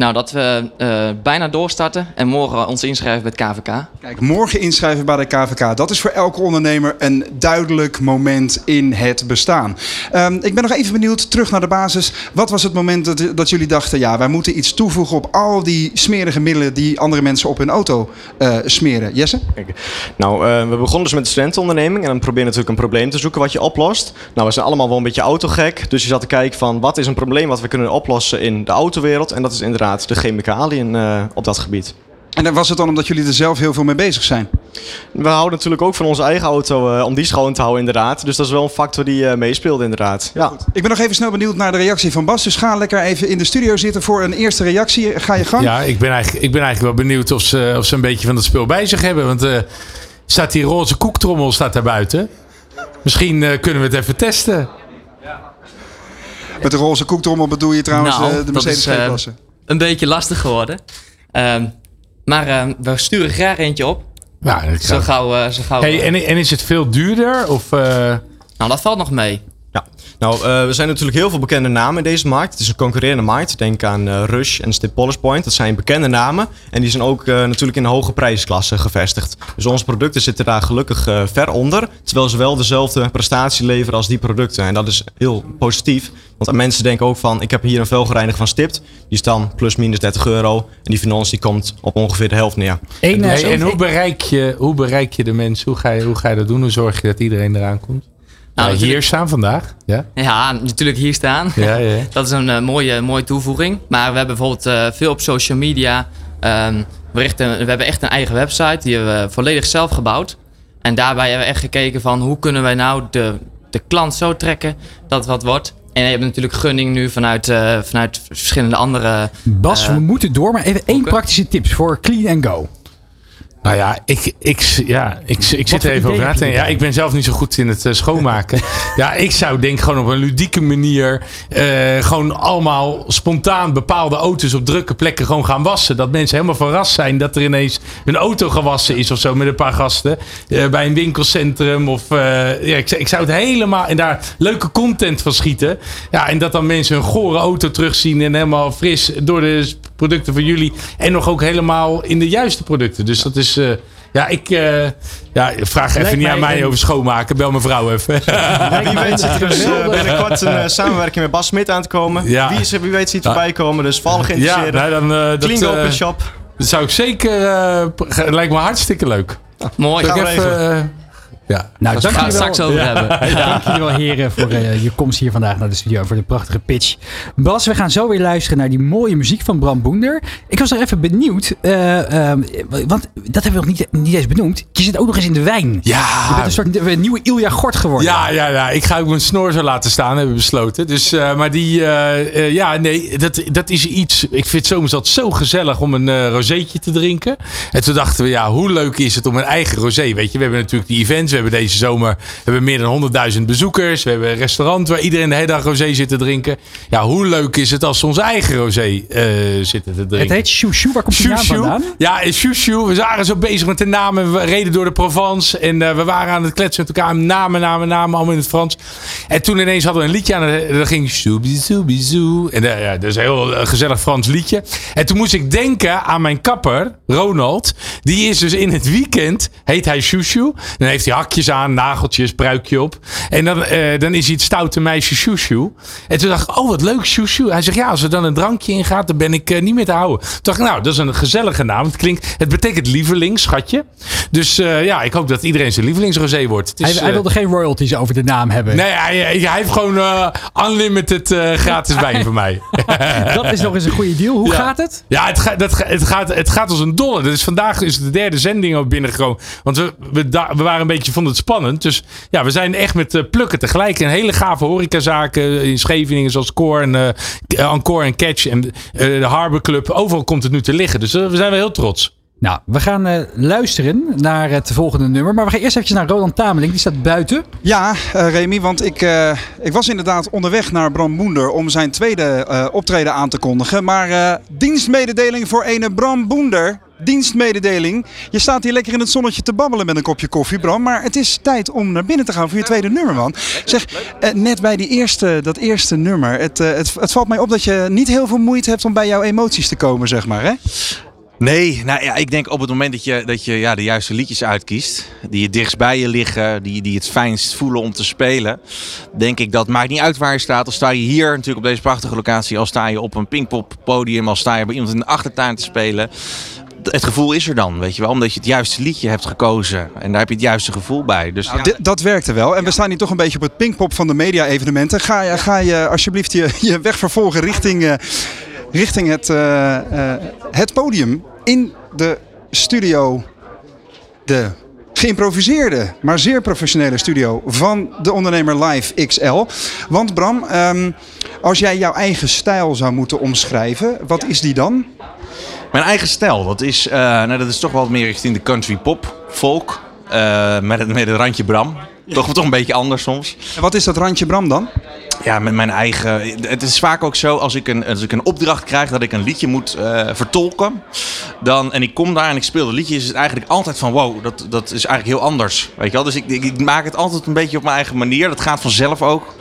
Nou, dat we eh, bijna doorstarten en morgen ons inschrijven bij het KVK. Kijk, morgen inschrijven bij de KVK. Dat is voor elke ondernemer een duidelijk moment in het bestaan. Ehm, ik ben nog even benieuwd, terug naar de basis. Wat was het moment dat, dat jullie dachten... ja, wij moeten iets toevoegen op al die smerige middelen... die andere mensen op hun auto eh, smeren? Jesse? Nou, eh, we begonnen dus met de studentenonderneming. En dan probeer je natuurlijk een probleem te zoeken wat je oplost. Nou, we zijn allemaal wel een beetje autogek. Dus je zat te kijken van wat is een probleem wat we kunnen oplossen in de autowereld. En dat is inderdaad de chemicaliën eh, op dat gebied. En dan was het dan omdat jullie er zelf heel veel mee bezig zijn? We houden natuurlijk ook van onze eigen auto eh, om die schoon te houden inderdaad. Dus dat is wel een factor die eh, meespeelt inderdaad. Ja. Ik ben nog even snel benieuwd naar de reactie van Bas. Dus ga lekker even in de studio zitten voor een eerste reactie. Ga je gang. Ja, ik ben, eigenlijk, ik ben eigenlijk wel benieuwd of ze, of ze een beetje van dat spul bij zich hebben. Want eh staat die roze koektrommel staat daar buiten. Misschien eh, kunnen we het even testen. Met de roze koektrommel bedoel je trouwens Nou, de dat Mercedes is, G-klasse? Een beetje lastig geworden. Ehm, maar ehm, we sturen graag eentje op. Ja, dat zo gauw. eh, zo gauw Hey, en, en is het veel duurder? Of, eh, Nou, dat valt nog mee. Ja, nou, uh, er zijn natuurlijk heel veel bekende namen in deze markt. Het is een concurrerende markt. Denk aan uh, Rush en Stip Polish Point. Dat zijn bekende namen. En die zijn ook uh, natuurlijk in de hoge prijsklasse gevestigd. Dus onze producten zitten daar gelukkig ver onder. Terwijl ze wel dezelfde prestatie leveren als die producten. En dat is heel positief. Want mensen denken ook van, ik heb hier een velgereiniger van Stipt. Die is dan plus minus 30 euro. En die van ons die komt op ongeveer de helft neer. en, hey, en hoe, bereik je, hoe bereik je de mensen? Hoe ga je, hoe ga je dat doen? Hoe zorg je dat iedereen eraan komt? Nou, ja, hier staan vandaag. Ja, ja natuurlijk hier staan. Ja, ja. dat is een uh, mooie, mooie toevoeging. Maar we hebben bijvoorbeeld uh, veel op social media. Um, we, richten, we hebben echt een eigen website. Die hebben we volledig zelf gebouwd. En daarbij hebben we echt gekeken van hoe kunnen wij nou de, de klant zo trekken dat het wat wordt. En je hebt natuurlijk gunning nu vanuit, eh, vanuit verschillende andere... Bas, eh, we moeten door, maar even één praktische tips voor Clean and Go. Nou ja, ik, ik, ja, ik, ik zit er even over na te denken. Ja, ik ben zelf niet zo goed in het eh, schoonmaken. ja, ik zou denk gewoon op een ludieke manier eh, gewoon allemaal spontaan bepaalde auto's op drukke plekken gewoon gaan wassen. Dat mensen helemaal verrast zijn dat er ineens een auto gewassen is of zo met een paar gasten. eh, bij een winkelcentrum of ja, ik, ik zou het helemaal en daar leuke content van schieten. Ja, en dat dan mensen hun gore auto terugzien en helemaal fris door de producten van jullie. En nog ook helemaal in de juiste producten. Dus dat is. eh, ja, ik eh, ja, vraag even niet aan mij een- over schoonmaken. Bel mijn vrouw even. Wie weet zit er dus eh, binnenkort een samenwerking met Bas Smit aan te komen. Ja. Wie, is er, wie weet ziet Ja. voorbij komen. Dus voor alle Ja, nou, dan, eh, dat, Clean Open Shop. Dat zou ik zeker. eh, lijkt me hartstikke leuk. Mooi. Ik Gaan we even, ja. Nou, Daar gaan we straks over hebben. Ja. Dank jullie wel, heren, voor eh, je komst hier vandaag naar de studio. Voor de prachtige pitch. Bas, we gaan zo weer luisteren naar die mooie muziek van Bram Boender. Ik was er even benieuwd, eh, ehm, want dat hebben we nog niet, niet eens benoemd. Je zit ook nog eens in de wijn. Ja. Je bent een soort eh, nieuwe Ilja Gort geworden. Ja, ja, ja, ik ga ook mijn snor zo laten staan, hebben we besloten. Dus, eh, maar die, ja, nee, dat, dat is iets. Ik vind het zomers altijd zo gezellig om een rozeetje te drinken. En toen dachten we, ja, hoe leuk is het om een eigen rosé? Weet je, we hebben natuurlijk die events. Hebben deze zomer we hebben meer dan 100.000 bezoekers. We hebben een restaurant waar iedereen de hele dag rosé zit te drinken. Ja, hoe leuk is het als we onze eigen rosé eh, zitten te drinken? Het heet Chouchou. Waar komt die naam Chouchou. vandaan? Ja, Chouchou. We waren zo bezig met de namen. We reden door de Provence. En eh, we waren aan het kletsen met elkaar. Namen, namen, namen. Allemaal in het Frans. En toen ineens hadden we een liedje aan. En dat ging Soubizou. En eh, ja, dat is een heel gezellig Frans liedje. En toen moest ik denken aan mijn kapper, Ronald. Die is dus in het weekend, heet hij Chouchou. Dan heeft hij hakjes aan, nageltjes, pruikje op. En dan, eh, dan is hij het stoute meisje Chouchou. En toen dacht ik, oh wat leuk, Chouchou. Hij zegt, ja, als er dan een drankje in gaat, dan ben ik eh, niet meer te houden. Toen dacht ik, nou, dat is een gezellige naam. Het, klinkt, het betekent lieveling, schatje. Dus eh, ja, ik hoop dat iedereen zijn lievelingsrosé wordt. Is, Hij, hij wilde geen royalties over de naam hebben. Nee, hij, hij heeft gewoon unlimited gratis wijn voor mij. Dat is nog eens een goede deal. Hoe Ja. gaat het? Ja, het, gaat dat, het, gaat, het gaat als een dolle. Dus vandaag is de derde zending ook binnengekomen. Want we, we, we waren een beetje, vonden het spannend. Dus ja, we zijn echt met eh, plukken tegelijk. Een hele gave horecazaken in Scheveningen zoals Core en, eh, Encore en Catch. En eh, de Harbor Club. Overal komt het nu te liggen. Dus eh, we zijn wel heel trots. Nou, we gaan eh, luisteren naar het volgende nummer. Maar we gaan eerst even naar Roland Tameling. Die staat buiten. Ja, eh, Remy, want ik, eh, ik was inderdaad onderweg naar Bram Boender om zijn tweede optreden aan te kondigen. Maar dienstmededeling voor ene Bram Boender. Dienstmededeling. Je staat hier lekker in het zonnetje te babbelen met een kopje koffie, Bram. Maar het is tijd om naar binnen te gaan voor je tweede nummer, man. Zeg, net bij die eerste, dat eerste nummer. Het, het, het valt mij op dat je niet heel veel moeite hebt om bij jouw emoties te komen, zeg maar, hè? Nee, nou ja, ik denk op het moment dat je, dat je ja, de juiste liedjes uitkiest, die het dichtst bij je liggen, die, die het fijnst voelen om te spelen, denk ik dat maakt niet uit waar je staat. Al sta je hier natuurlijk op deze prachtige locatie, al sta je op een Pinkpop podium, al sta je bij iemand in de achtertuin te spelen. Het gevoel is er dan, weet je wel, omdat je het juiste liedje hebt gekozen en daar heb je het juiste gevoel bij. Dus Nou, ja, dat werkte wel. En we staan hier toch een beetje op het pinkpop van de media-evenementen. Ga, je- ga je alsjeblieft je, je weg vervolgen richting, eh, richting het, eh, eh, het podium in de studio. De geïmproviseerde, maar zeer professionele studio van de ondernemer Live XL. Want Bram, ehm, als jij jouw eigen stijl zou moeten omschrijven, wat is die dan? Mijn eigen stijl, dat is, eh, nou, dat is toch wel meer richting de country pop, folk, eh, met, het, met het randje Bram. Toch, toch een beetje anders soms. En wat is dat randje Bram dan? Ja, met mijn eigen. Het is vaak ook zo als ik een, als ik een opdracht krijg dat ik een liedje moet eh, vertolken. Dan, en ik kom daar en ik speel het liedje, is het eigenlijk altijd van wow, dat, dat is eigenlijk heel anders. Weet je wel? Dus ik, ik, ik maak het altijd een beetje op mijn eigen manier. Dat gaat vanzelf ook.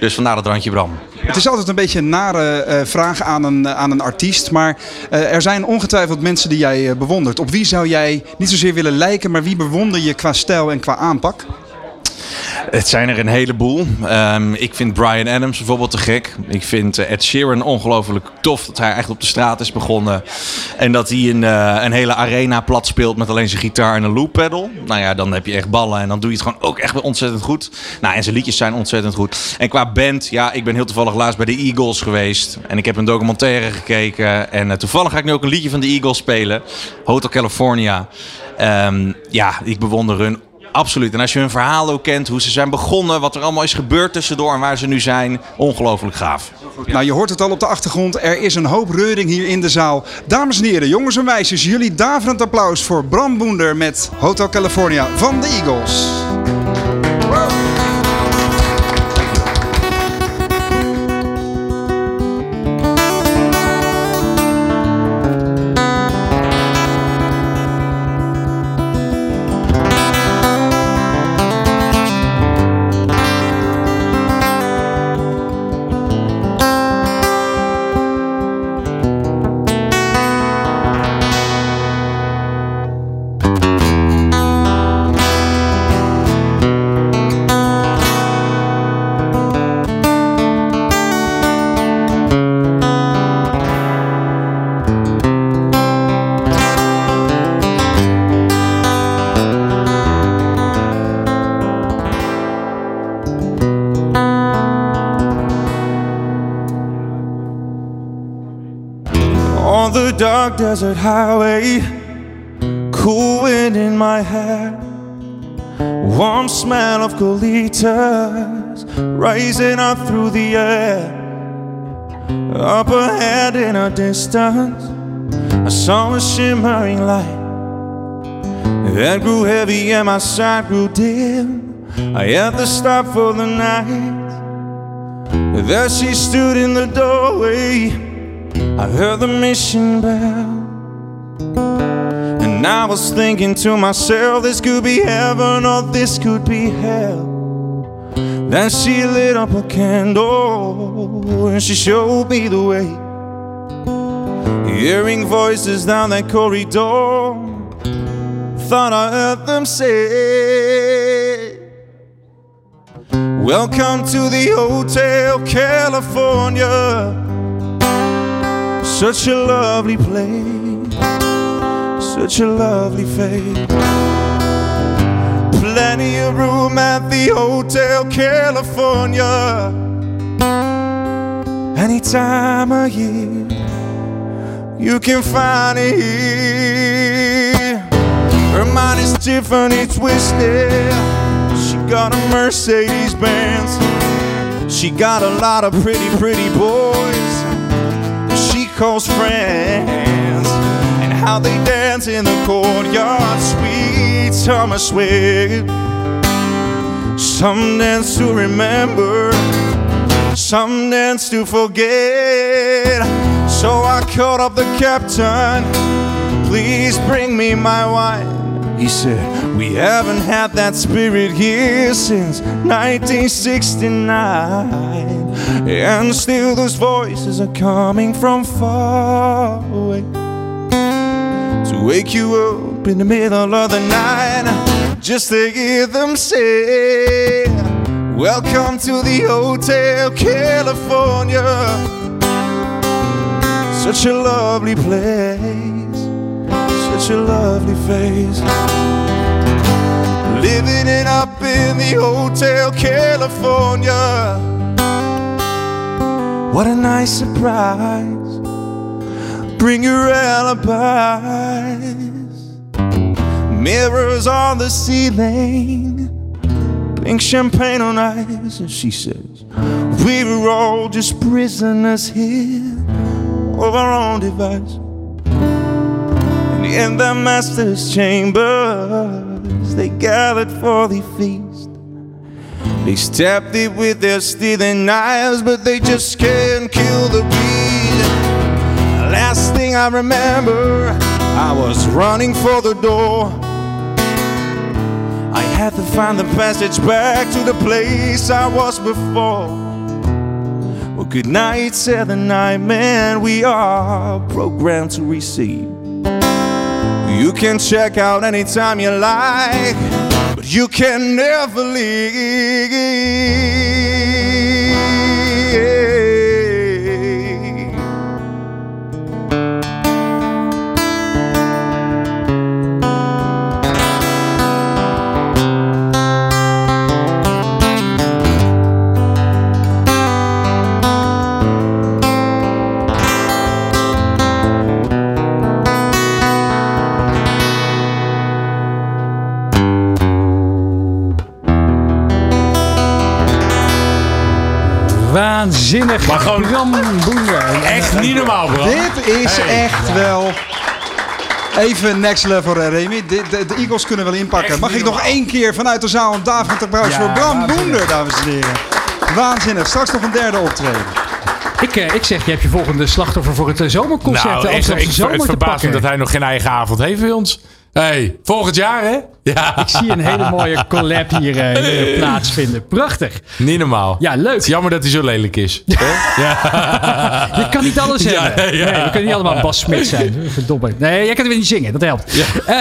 Dus vandaar dat randje Bram. Het is altijd een beetje een nare eh, vraag aan een, aan een artiest. Maar eh, er zijn ongetwijfeld mensen die jij eh, bewondert. Op wie zou jij niet zozeer willen lijken, maar wie bewonder je qua stijl en qua aanpak? Het zijn er een heleboel. Ehm, ik vind Brian Adams bijvoorbeeld te gek. Ik vind eh, Ed Sheeran ongelooflijk tof dat hij echt op de straat is begonnen. En dat hij een, eh, een hele arena plat speelt met alleen zijn gitaar en een loop pedal. Nou ja, dan heb je echt ballen en dan doe je het gewoon ook echt ontzettend goed. Nou, en zijn liedjes zijn ontzettend goed. En qua band, ja, ik ben heel toevallig laatst bij de Eagles geweest. En ik heb een documentaire gekeken. En eh, toevallig ga ik nu ook een liedje van de Eagles spelen. Hotel California. Ehm, ja, ik bewonder hun absoluut. En als je hun verhaal ook kent, hoe ze zijn begonnen, wat er allemaal is gebeurd tussendoor en waar ze nu zijn, ongelooflijk gaaf. Nou, je hoort het al op de achtergrond. Er is een hoop reuring hier in de zaal. Dames en heren, jongens en meisjes, jullie daverend applaus voor Bram Boender met Hotel California van de Eagles. On the dark desert highway, cool wind in my hair, warm smell of colitas rising up through the air. Up ahead in a distance, I saw a shimmering light that grew heavy and my sight grew dim. I had to stop for the night. There she stood in the doorway. I heard the mission bell. And I was thinking to myself, this could be heaven or this could be hell. Then she lit up a candle and she showed me the way. Hearing voices down that corridor, thought I heard them say, Welcome to the Hotel California. Such a lovely place, such a lovely face. Plenty of room at the Hotel California. Any time of year, you can find it here. Her mind is Tiffany twisted. She got a Mercedes Benz. She got a lot of pretty, pretty boys calls friends and how they dance in the courtyard. Sweet summer sweat. Some dance to remember, some dance to forget. So I called up the captain. Please bring me my wine. He said, We haven't had that spirit here since 1969. And still those voices are coming from far away To wake you up in the middle of the night Just to hear them say Welcome to the Hotel California Such a lovely place Such a lovely face Living it up in the Hotel California what a nice surprise. Bring your alibis. Mirrors on the ceiling. Pink champagne on ice. And she says, We were all just prisoners here of our own device. In the master's chambers, they gathered for the feast. They stabbed it with their stealing knives, but they just can't kill the beat. Last thing I remember, I was running for the door. I had to find the passage back to the place I was before. Well, good night, said the night man. We are programmed to receive. You can check out anytime you like but you can never leave. Maar gewoon- Bram Boender. Echt niet normaal, bro. Dit is Hey. echt wel... Even next level, hè, Remy. De, de, de Eagles kunnen wel inpakken. Mag ik nog één keer vanuit de zaal een David applaus Ja, voor Bram. Boender, dames en heren. Waanzinnig. Straks nog een derde optreden. Ik, eh, ik zeg, je hebt je volgende slachtoffer voor het eh, zomerconcert. Nou, de echt, ik, zomer het te verbaast me dat hij nog geen eigen avond heeft bij ons. hey, volgend jaar hè? Ja. Ik zie een hele mooie collab hier, eh, hier plaatsvinden. Prachtig. Niet normaal. Ja, leuk. Het is jammer dat hij zo lelijk is. Hè? ja. Je kan niet alles Ja, hebben. ja. Nee, we kunnen niet allemaal Bas Smit zijn. Verdomme. Nee, jij kan weer niet zingen. Dat helpt. Eh,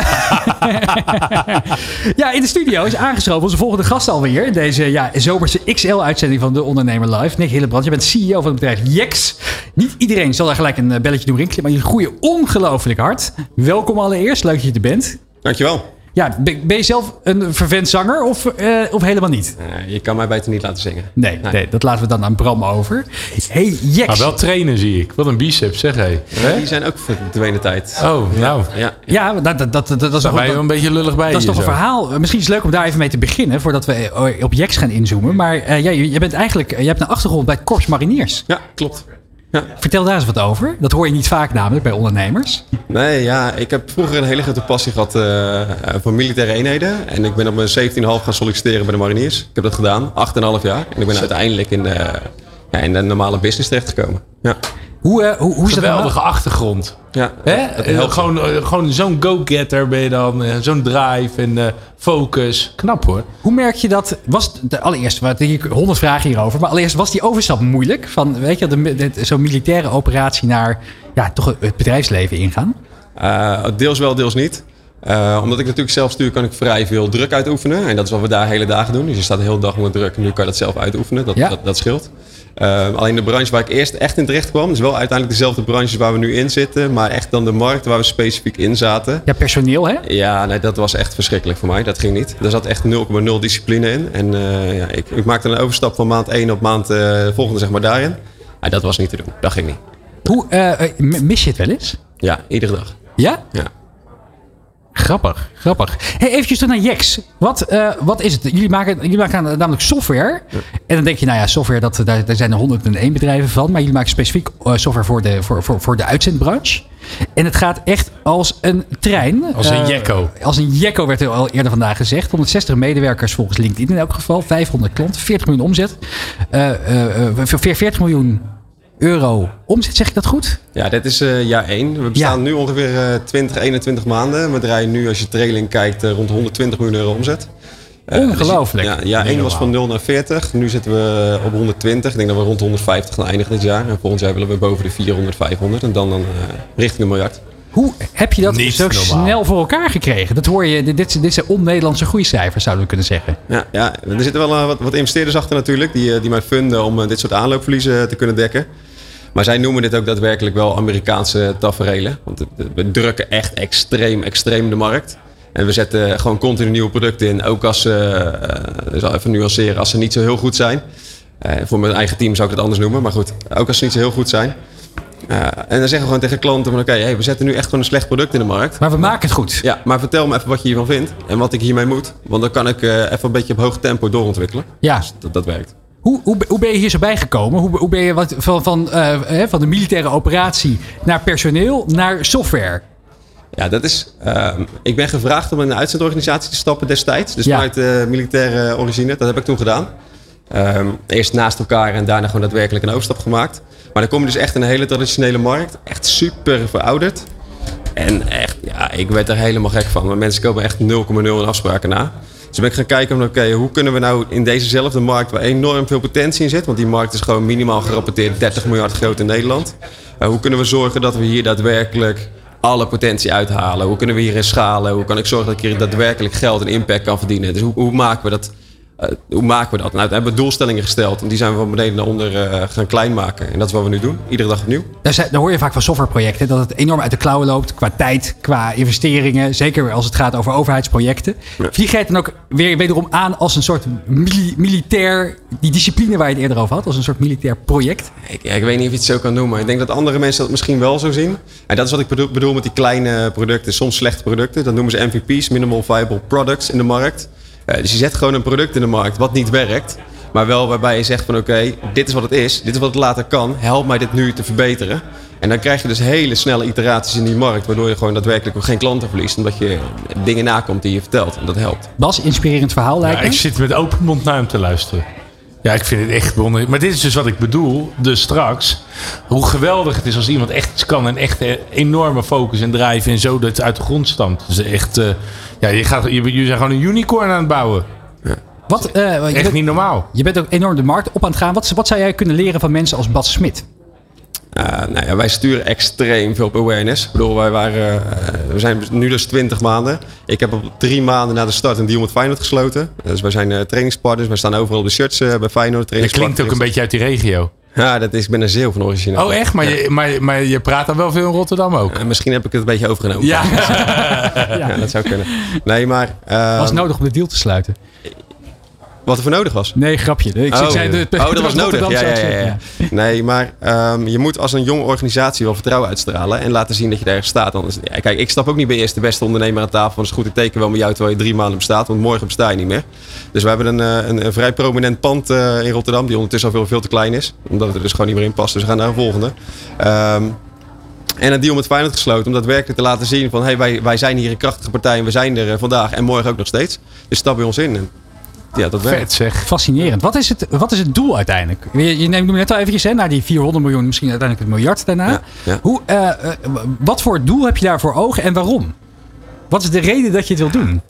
ja, in de studio is aangeschoven onze volgende gast alweer. In deze ja, zomerse XL-uitzending van De Ondernemer Live. Nick Hillebrand, je bent CEO van het bedrijf Jex. Niet iedereen zal daar gelijk een eh, belletje doen rinkelen. Maar je groeien ongelooflijk hard. Welkom allereerst. Leuk dat je er bent. Dankjewel. Ja, ben ben je zelf een vervent zanger of, eh, of helemaal niet? Eh, je kan mij beter niet laten zingen. Nee, nee. dat laten we dan aan Bram over. Hey, Jex. Maar wel trainen zie ik. Wat een biceps zeg hé. Ja, die zijn ook verdwenen tijd. Oh, nou. Ja. Ja, dat, dat, dat, dat, is Daar nog ben je wel een beetje lullig bij Dat is toch een zo. verhaal. Misschien is het leuk om daar even mee te beginnen, voordat we eh, op Jex gaan inzoomen. Maar eh, ja, je, je bent eigenlijk, je hebt een achtergrond bij Korps Mariniers. Ja, klopt. Vertel daar eens wat over. Dat hoor je niet vaak namelijk bij ondernemers. Nee, ja, ik heb vroeger een hele grote passie gehad eh, voor militaire eenheden. En ik ben op mijn 17,5 gaan solliciteren bij de mariniers. Ik heb dat gedaan, 8,5 jaar. En ik ben uiteindelijk in de, ja, in de normale business terechtgekomen. Ja. Hoe, eh, hoe, hoe is dat Geweldige achtergrond. Ja, Hè? Eh, gewoon eh, gewoon zo'n go-getter ben je dan. eh, zo'n drive en eh, focus. Knap hoor. Hoe merk je dat? Was de allereerst, wat hier honderd vragen hierover, maar allereerst was die overstap moeilijk van, weet je, zo'n militaire operatie naar ja, toch het bedrijfsleven ingaan? Eh, deels wel, deels niet. Eh, omdat ik natuurlijk zelf stuur, kan ik vrij veel druk uitoefenen. En dat is wat we daar hele dagen doen. Dus je staat de hele dag onder druk. En nu kan je dat zelf uitoefenen. Dat, Ja. dat, dat scheelt. Eh, alleen de branche waar ik eerst echt in terecht kwam... is wel uiteindelijk dezelfde branches waar we nu in zitten. Maar echt dan de markt waar we specifiek in zaten. Ja, personeel hè? Ja, nee, dat was echt verschrikkelijk voor mij. Dat ging niet. Er zat echt 0,0 discipline in. En eh, ja, ik, ik maakte een overstap van maand 1 op maand eh, volgende zeg maar daarin. Dat was niet te doen. Dat ging niet. Hoe, eh, mis je het wel eens? Ja, iedere dag. Ja? Ja. Grappig, grappig. Hey, eventjes terug naar Jex. Wat, eh, wat is het? Jullie maken, jullie maken namelijk software. En dan denk je, nou ja, software, dat, daar, daar zijn er 101 bedrijven van. Maar jullie maken specifiek eh, software voor de, voor, voor, voor de uitzendbranche. En het gaat echt als een trein. Als een Eh, jekko. Als een jekko werd er al eerder vandaag gezegd. 160 medewerkers volgens LinkedIn in elk geval. 500 klanten, 40 miljoen omzet. Eh, 40 miljoen euro omzet, zeg ik dat goed? Ja, dit is eh, jaar 1. We bestaan nu ongeveer eh 20, 21 maanden. We draaien nu, als je trailing kijkt, eh, rond 120 miljoen euro omzet. Eh, Ongelooflijk. Dus, ja, jaar 1 was van 0 naar 40. Nu zitten we op 120. Ik denk dat we rond 150 gaan eindigen dit jaar. En volgend jaar willen we boven de 400, 500. En dan, dan eh, richting een miljard. Hoe heb je dat Niet zo normaal. snel voor elkaar gekregen? Dat hoor je, dit, dit, zijn on-Nederlandse groeicijfers, zouden we kunnen zeggen. Ja, ja, er zitten wel wat, wat investeerders achter natuurlijk. Die, die mij funden om dit soort aanloopverliezen te kunnen dekken. Maar zij noemen dit ook daadwerkelijk wel Amerikaanse taferelen. Want we drukken echt extreem, extreem de markt. En we zetten gewoon continu nieuwe producten in. Ook als ze, eh, ik zal even nuanceren, als ze niet zo heel goed zijn. Eh, voor mijn eigen team zou ik het anders noemen. Maar goed, ook als ze niet zo heel goed zijn. Eh, en dan zeggen we gewoon tegen klanten van oké, hey, we zetten nu echt gewoon een slecht product in de markt. Maar we maken het goed. Ja, maar vertel me even wat je hiervan vindt en wat ik hiermee moet. Want dan kan ik eh, even een beetje op hoog tempo doorontwikkelen. Ja. Dus dat, dat werkt. Hoe, hoe, hoe ben je hier zo bijgekomen? Hoe, hoe ben je wat, van, van, eh, hè, van de militaire operatie naar personeel naar software? Ja, dat is. ehm, ik ben gevraagd om in een uitzendorganisatie te stappen destijds. Dus Ja. vanuit de militaire origine. Dat heb ik toen gedaan. Ehm, eerst naast elkaar en daarna gewoon daadwerkelijk een overstap gemaakt. Maar dan kom je dus echt in een hele traditionele markt. Echt super verouderd. En echt, ja, ik werd er helemaal gek van. Maar mensen komen echt 0,0 in afspraken na. Dus ben ik gaan kijken van oké, hoe kunnen we nou in dezezelfde markt waar enorm veel potentie in zit. Want die markt is gewoon minimaal gerapporteerd 30 miljard groot in Nederland. Eh, hoe kunnen we zorgen dat we hier daadwerkelijk alle potentie uithalen? Hoe kunnen we hierin schalen? Hoe kan ik zorgen dat ik hier daadwerkelijk geld en impact kan verdienen? Dus hoe, hoe maken we dat? Eh, hoe maken we dat? Nou, we hebben doelstellingen gesteld en die zijn we van beneden naar onder eh, gaan klein maken. En dat is wat we nu doen, iedere dag opnieuw. Daar, daar hoor je vaak van softwareprojecten dat het enorm uit de klauwen loopt qua tijd, qua investeringen. Zeker als het gaat over overheidsprojecten. Vlieg jij het dan ook weer wederom aan als een soort mili- militair, die discipline waar je het eerder over had, als een soort militair project? Ik, ja, ik weet niet of je het zo kan noemen. Ik denk dat andere mensen dat misschien wel zo zien. En dat is wat ik bedoel, bedoel met die kleine producten, soms slechte producten. Dat noemen ze MVP's, Minimal Viable Products in de markt. Eh, dus je zet gewoon een product in de markt wat niet werkt. Maar wel waarbij je zegt van oké, dit is wat het is. Dit is wat het later kan. Help mij dit nu te verbeteren. En dan krijg je dus hele snelle iteraties in die markt. Waardoor je gewoon daadwerkelijk ook geen klanten verliest. Omdat je dingen nakomt die je vertelt. En dat helpt. Bas, inspirerend verhaal lijkt Ja, me. ik zit met open mond naar hem te luisteren. Ja, ik vind het echt wonderlijk. Maar dit is dus wat ik bedoel. Dus straks, hoe geweldig het is als iemand echt iets kan. En echt een enorme focus en drive. En zo dat het uit de grond stamt. Dus echt, eh, ja, je, gaat, je, je zijn gewoon een unicorn aan het bouwen. Wat, eh, Echt bent- niet normaal. Je bent ook enorm de markt op aan het gaan. Wat, wat zou jij kunnen leren van mensen als Bas Smit? Uh, nou ja, wij sturen extreem veel op awareness. Ik bedoel, wij waren, uh, we zijn nu dus 20 maanden. Ik heb op drie maanden na de start een deal met Feyenoord gesloten. Dus wij zijn uh, trainingspartners. Wij staan overal op de shirts bij Feyenoord. Je klinkt ook een beetje uit die regio. Ja, dat is, ik ben een zeeuw van origine. Oh echt? Maar, je, maar, maar je praat dan wel veel in Rotterdam ook? misschien heb ik het een beetje overgenomen. Ja. ja. dat zou kunnen. Nee, maar... Uh, was nodig om de deal te sluiten? Wat er voor nodig was? Nee, grapje. Ik oh, zei de, oh, dat was nodig. Ja, ja, ja. Nee, maar um, je moet als een jonge organisatie wel vertrouwen uitstralen. En laten zien dat je daar staat. Anders, ja, kijk, ik stap ook niet bij eerst de beste ondernemer aan tafel. Het is goed, ik teken wel met jou terwijl je drie maanden bestaat. Want morgen besta je niet meer. Dus we hebben een, een, een vrij prominent pand uh, in Rotterdam. Die ondertussen al veel, veel te klein is. Omdat het er dus gewoon niet meer in past. Dus we gaan naar een volgende. Um, en een deal met Feyenoord gesloten om daadwerkelijk te laten zien van... Hey, wij, wij zijn hier een krachtige partij en we zijn er vandaag en morgen ook nog steeds. Dus stap bij ons in. En ja, dat werkt. Vet zeg. Fascinerend. Wat is het, wat is het doel uiteindelijk? Je, je neemt net al eventjes hè, naar die 400 miljoen, misschien uiteindelijk een miljard daarna. Ja, ja. Hoe, uh, uh, wat voor doel heb je daar voor ogen en waarom? Wat is de reden dat je het wil doen?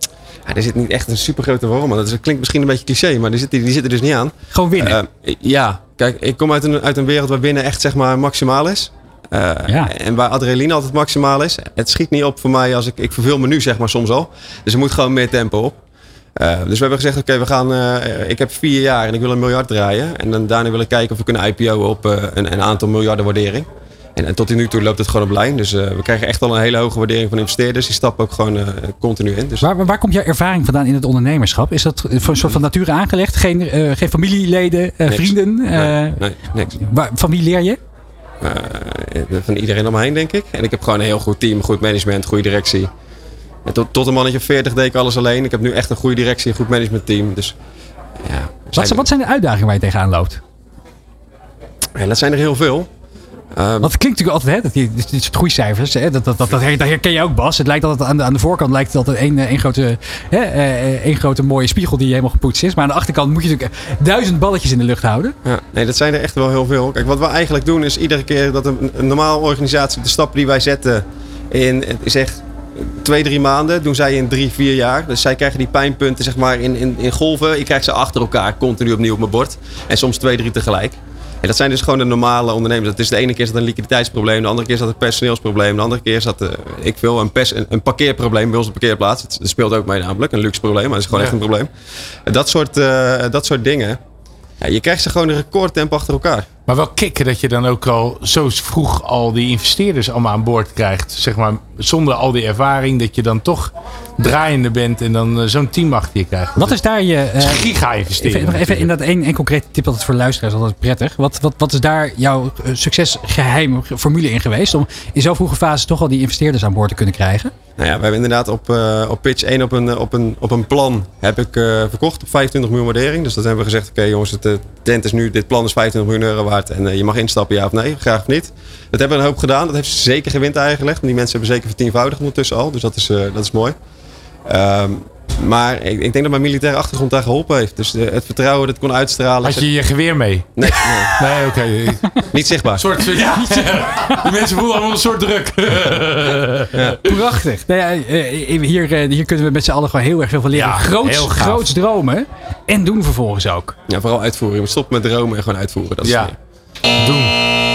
Ja, er zit niet echt een super grote waarom. Dat is, klinkt misschien een beetje cliché, maar die zit, die zit er dus niet aan. Gewoon winnen? Uh, ja, kijk, ik kom uit een, uit een wereld waar winnen echt zeg maar maximaal is. Uh, ja. En waar adrenaline altijd maximaal is. Het schiet niet op voor mij als ik... Ik verveel me nu zeg maar soms al. Dus er moet gewoon meer tempo op. Uh, dus we hebben gezegd, oké, okay, we gaan. Uh, ik heb vier jaar en ik wil een miljard draaien. En dan daarna wil ik kijken of we kunnen IPO op uh, een, een, aantal miljarden waardering. En, en, tot nu toe loopt het gewoon op lijn. Dus we krijgen echt al een hele hoge waardering van investeerders. Die stappen ook gewoon continu in. Dus waar, waar komt jouw ervaring vandaan in het ondernemerschap? Is dat een soort van nature aangelegd? Geen, geen familieleden, vrienden? Nee, nee, niks. Waar, van wie leer je? Van iedereen om me heen, denk ik. En ik heb gewoon een heel goed team, goed management, goede directie. En tot, tot een mannetje 40 deed ik alles alleen. Ik heb nu echt een goede directie, een goed managementteam. Dus, ja, wat, zijn, wat zijn de uitdagingen waar je tegenaan loopt? Ja, dat zijn er heel veel. Um, Want het klinkt natuurlijk altijd, hè, dat die, dit soort groeicijfers, hè, dat, dat, dat, dat, herken je ook Bas. Het lijkt altijd aan de, aan de voorkant lijkt het altijd één, één, grote, hè, één grote mooie spiegel die helemaal gepoetst is. Maar aan de achterkant moet je natuurlijk duizend balletjes in de lucht houden. Ja, nee, dat zijn er echt wel heel veel. Kijk, wat we eigenlijk doen is iedere keer dat een, een normale organisatie de stappen die wij zetten in, zeg, twee, drie maanden doen zij in drie, vier jaar. Dus zij krijgen die pijnpunten zeg maar in, in, in golven. Ik krijg ze achter elkaar continu opnieuw op mijn bord. En soms twee, drie tegelijk. En dat zijn dus gewoon de normale ondernemers. Dat is de ene keer is dat een liquiditeitsprobleem, de andere keer is dat een personeelsprobleem, de andere keer is dat, uh, ik wil een, pers, een, een parkeerprobleem bij onze parkeerplaats. Dat, speelt ook mee namelijk, een luxe probleem, maar dat is gewoon ja. echt een probleem. Dat soort, uh, dat soort dingen. Ja, je krijgt ze gewoon een recordtempo achter elkaar. Maar wel kicken dat je dan ook al zo vroeg al die investeerders allemaal aan boord krijgt. Zeg maar, zonder al die ervaring, dat je dan toch draaiende bent en dan uh, zo'n team achter je krijgt. Wat is daar je... Uh, giga investeren. Even, even in dat één, één concrete tip altijd voor luisteraars, altijd prettig. Wat, wat, wat is daar jouw uh, succesgeheim formule in geweest? Om in zo'n vroege fase toch al die investeerders aan boord te kunnen krijgen? Nou ja, we hebben inderdaad op, uh, op pitch 1 op een, op, een, op een plan heb ik uh, verkocht op 25 miljoen waardering. Dus dat hebben we gezegd, oké jongens, het tent is nu, dit plan is 25 miljoen euro waard en je mag instappen, ja of nee, graag of niet. Dat hebben we een hoop gedaan, dat heeft zeker gewin aangelegd. Die mensen hebben zeker vertienvoudigd ondertussen al, dus dat is, dat is mooi. Um, maar ik, ik, denk dat mijn militaire achtergrond daar geholpen heeft. Dus de, het vertrouwen dat kon uitstralen. Had je je geweer mee? Nee. Nee, nee oké. Okay. Niet zichtbaar. Soort, ja, die mensen voelen allemaal een soort druk. ja. Prachtig. Nou ja, hier, hier kunnen we met z'n allen gewoon heel erg veel van leren. Ja, groots, groots dromen en doen vervolgens ook. Ja, vooral uitvoeren. Stoppen met dromen en gewoon uitvoeren. Dat is ja, doen.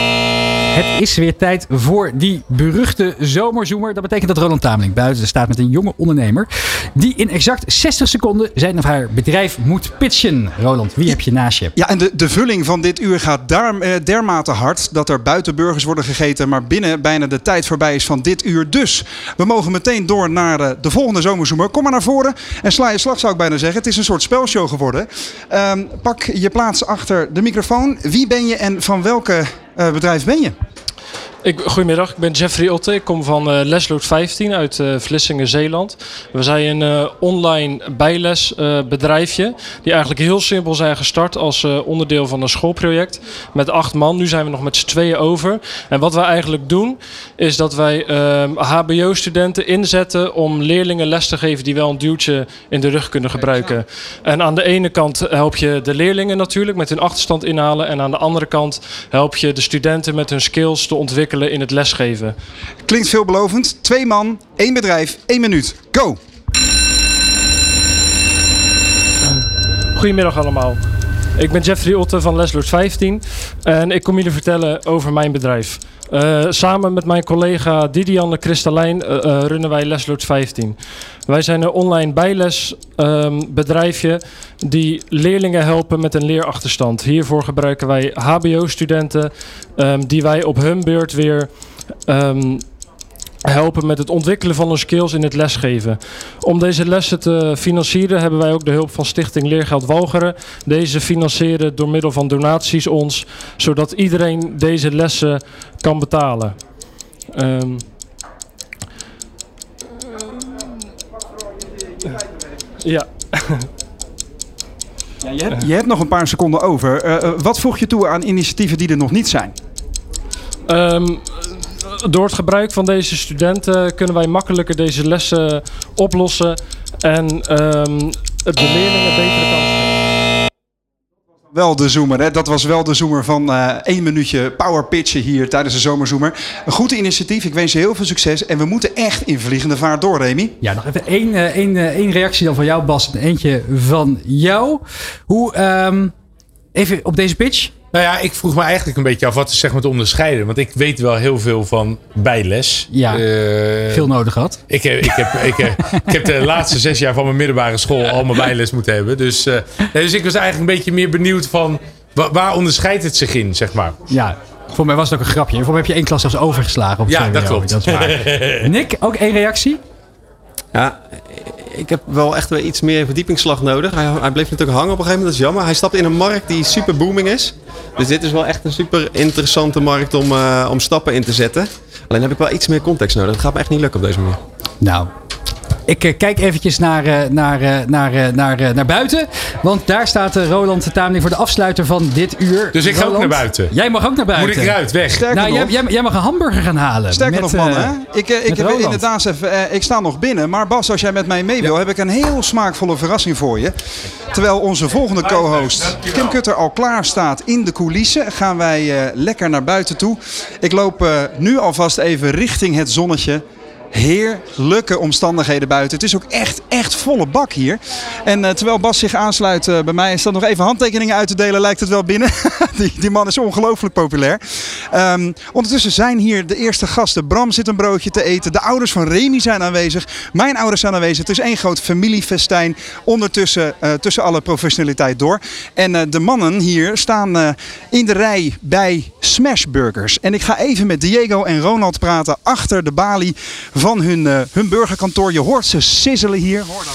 Het is weer tijd voor die beruchte zomerzoemer. Dat betekent dat Roland Tameling buiten staat met een jonge ondernemer. Die in exact 60 seconden zijn of haar bedrijf moet pitchen. Roland, wie heb je naast je? Ja, en de, de vulling van dit uur gaat eh, dermate hard dat er buiten burgers worden gegeten. Maar binnen bijna de tijd voorbij is van dit uur. Dus we mogen meteen door naar uh, de volgende zomerzoemer. Kom maar naar voren en sla je slag zou ik bijna zeggen. Het is een soort spelshow geworden. Um, pak je plaats achter de microfoon. Wie ben je en van welke bedrijf ben je? Ik, goedemiddag, ik ben Jeffrey Otte. Ik kom van uh, Lesloot 15 uit uh, Vlissingen, Zeeland. We zijn een uh, online bijlesbedrijfje die eigenlijk heel simpel zijn gestart als onderdeel van een schoolproject met acht man. Nu zijn we nog met z'n tweeën over. En wat wij eigenlijk doen is dat wij HBO-studenten inzetten om leerlingen les te geven die wel een duwtje in de rug kunnen gebruiken. En aan de ene kant help je de leerlingen natuurlijk met hun achterstand inhalen en aan de andere kant help je de studenten met hun skills te ontwikkelen in het lesgeven. Klinkt veelbelovend. Twee man, één bedrijf, één minuut. Go! Goedemiddag allemaal. Ik ben Jeffrey Otte van Lesloot 15 en ik kom jullie vertellen over mijn bedrijf. Uh, samen met mijn collega Didianne Kristalijn uh, uh, runnen wij Lesloot 15. Wij zijn een online bijlesbedrijfje um, die leerlingen helpen met een leerachterstand. Hiervoor gebruiken wij HBO-studenten um, die wij op hun beurt weer um, helpen met het ontwikkelen van hun skills in het lesgeven. Om deze lessen te financieren hebben wij ook de hulp van Stichting Leergeld Walcheren. Deze financieren door middel van donaties ons, zodat iedereen deze lessen kan betalen. Um, ja. ja je, hebt, je, hebt, nog een paar seconden over. Uh, uh, wat voeg je toe aan initiatieven die er nog niet zijn? Um, door het gebruik van deze studenten kunnen wij makkelijker deze lessen oplossen en um, de leerlingen betere kansen wel de zoomer. Hè? Dat was wel de zoomer van uh, één minuutje power pitchen hier tijdens de zomerzoomer. Een goed initiatief. Ik wens je heel veel succes. En we moeten echt in vliegende vaart door, Remy. Ja, nog even één, uh, één, uh, één reactie dan van jou, Bas. En eentje van jou. Hoe, um, even op deze pitch. Nou ja, ik vroeg me eigenlijk een beetje af wat is zeg maar te onderscheiden. Want ik weet wel heel veel van bijles. Ja, uh, veel nodig had. Ik heb, ik, heb, ik, heb, ik heb de laatste zes jaar van mijn middelbare school al mijn bijles moeten hebben. Dus, uh, nee, dus ik was eigenlijk een beetje meer benieuwd van waar, waar onderscheidt het zich in, zeg maar. Ja, voor mij was het ook een grapje. Voor mij heb je één klas zelfs overgeslagen. Op ja, dat klopt. Dat is waar. Nick, ook één reactie? Ja, ik heb wel echt weer iets meer verdiepingsslag nodig. Hij, hij, bleef natuurlijk hangen op een gegeven moment, dat is jammer. Hij stapt in een markt die super booming is. Dus dit is wel echt een super interessante markt om, uh, om stappen in te zetten. Alleen heb ik wel iets meer context nodig. Dat gaat me echt niet lukken op deze manier. Nou, ik uh, kijk eventjes naar, uh, naar, uh, naar, naar, naar buiten. Want daar staat Roland Tameling voor de afsluiter van dit uur. Dus ik Roland, ga ook naar buiten. Jij mag ook naar buiten. Moet ik eruit, weg? Sterker nou, nog, jij, jij, jij, mag een hamburger gaan halen. Sterker met, nog, man. Hè? Ik, ik heb inderdaad even, ik sta nog binnen. Maar Bas, als jij met mij mee wil, ja. heb ik een heel smaakvolle verrassing voor je. Terwijl onze volgende co-host Kim Kutter al klaar staat in de coulissen, gaan wij lekker naar buiten toe. Ik loop nu alvast even richting het zonnetje heerlijke omstandigheden buiten. Het is ook echt, echt volle bak hier. En uh, terwijl Bas zich aansluit uh, bij mij en staat nog even handtekeningen uit te delen, lijkt het wel binnen. die, die man is ongelooflijk populair. Um, ondertussen zijn hier de eerste gasten. Bram zit een broodje te eten. De ouders van Remy zijn aanwezig. Mijn ouders zijn aanwezig. Het is één groot familiefestijn. Ondertussen uh, tussen alle professionaliteit door. En de mannen hier staan in de rij bij Smash Burgers. En ik ga even met Diego en Ronald praten achter de balie hun, uh, hun burgerkantoor. Je hoort ze sizzelen hier. Hoor dan.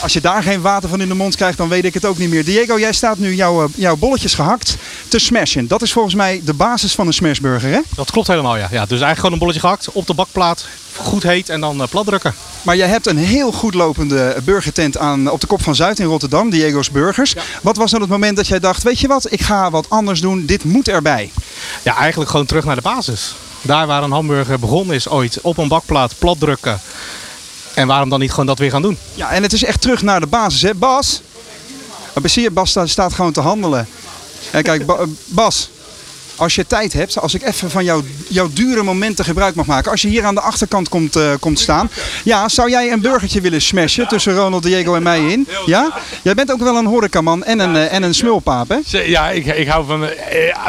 Als je daar geen water van in de mond krijgt, dan weet ik het ook niet meer. Diego, jij staat nu jouw, uh, jouw bolletjes gehakt te smashen. Dat is volgens mij de basis van een smashburger, hè? Dat klopt helemaal, ja. ja dus eigenlijk gewoon een bolletje gehakt op de bakplaat. Goed heet en dan uh, plat drukken. Maar jij hebt een heel goed lopende burgertent aan, op de Kop van Zuid in Rotterdam, Diego's Burgers. Ja. Wat was dan het moment dat jij dacht, weet je wat, ik ga wat anders doen, dit moet erbij? Ja, eigenlijk gewoon terug naar de basis. Daar waar een hamburger begonnen is ooit, op een bakplaat, plat drukken. En waarom dan niet gewoon dat weer gaan doen? Ja, en het is echt terug naar de basis, hè Bas? Maar zie je, Bas staat gewoon te handelen. En kijk, ba Bas, als je tijd hebt, als ik even van jouw, jouw dure momenten gebruik mag maken. Als je hier aan de achterkant komt, uh, komt staan. Ja, zou jij een burgertje willen smashen tussen Ronald, Diego en mij in? Ja? Jij bent ook wel een horecaman en een, uh, en een smulpaap, hè? Ja, ik, ik hou van uh,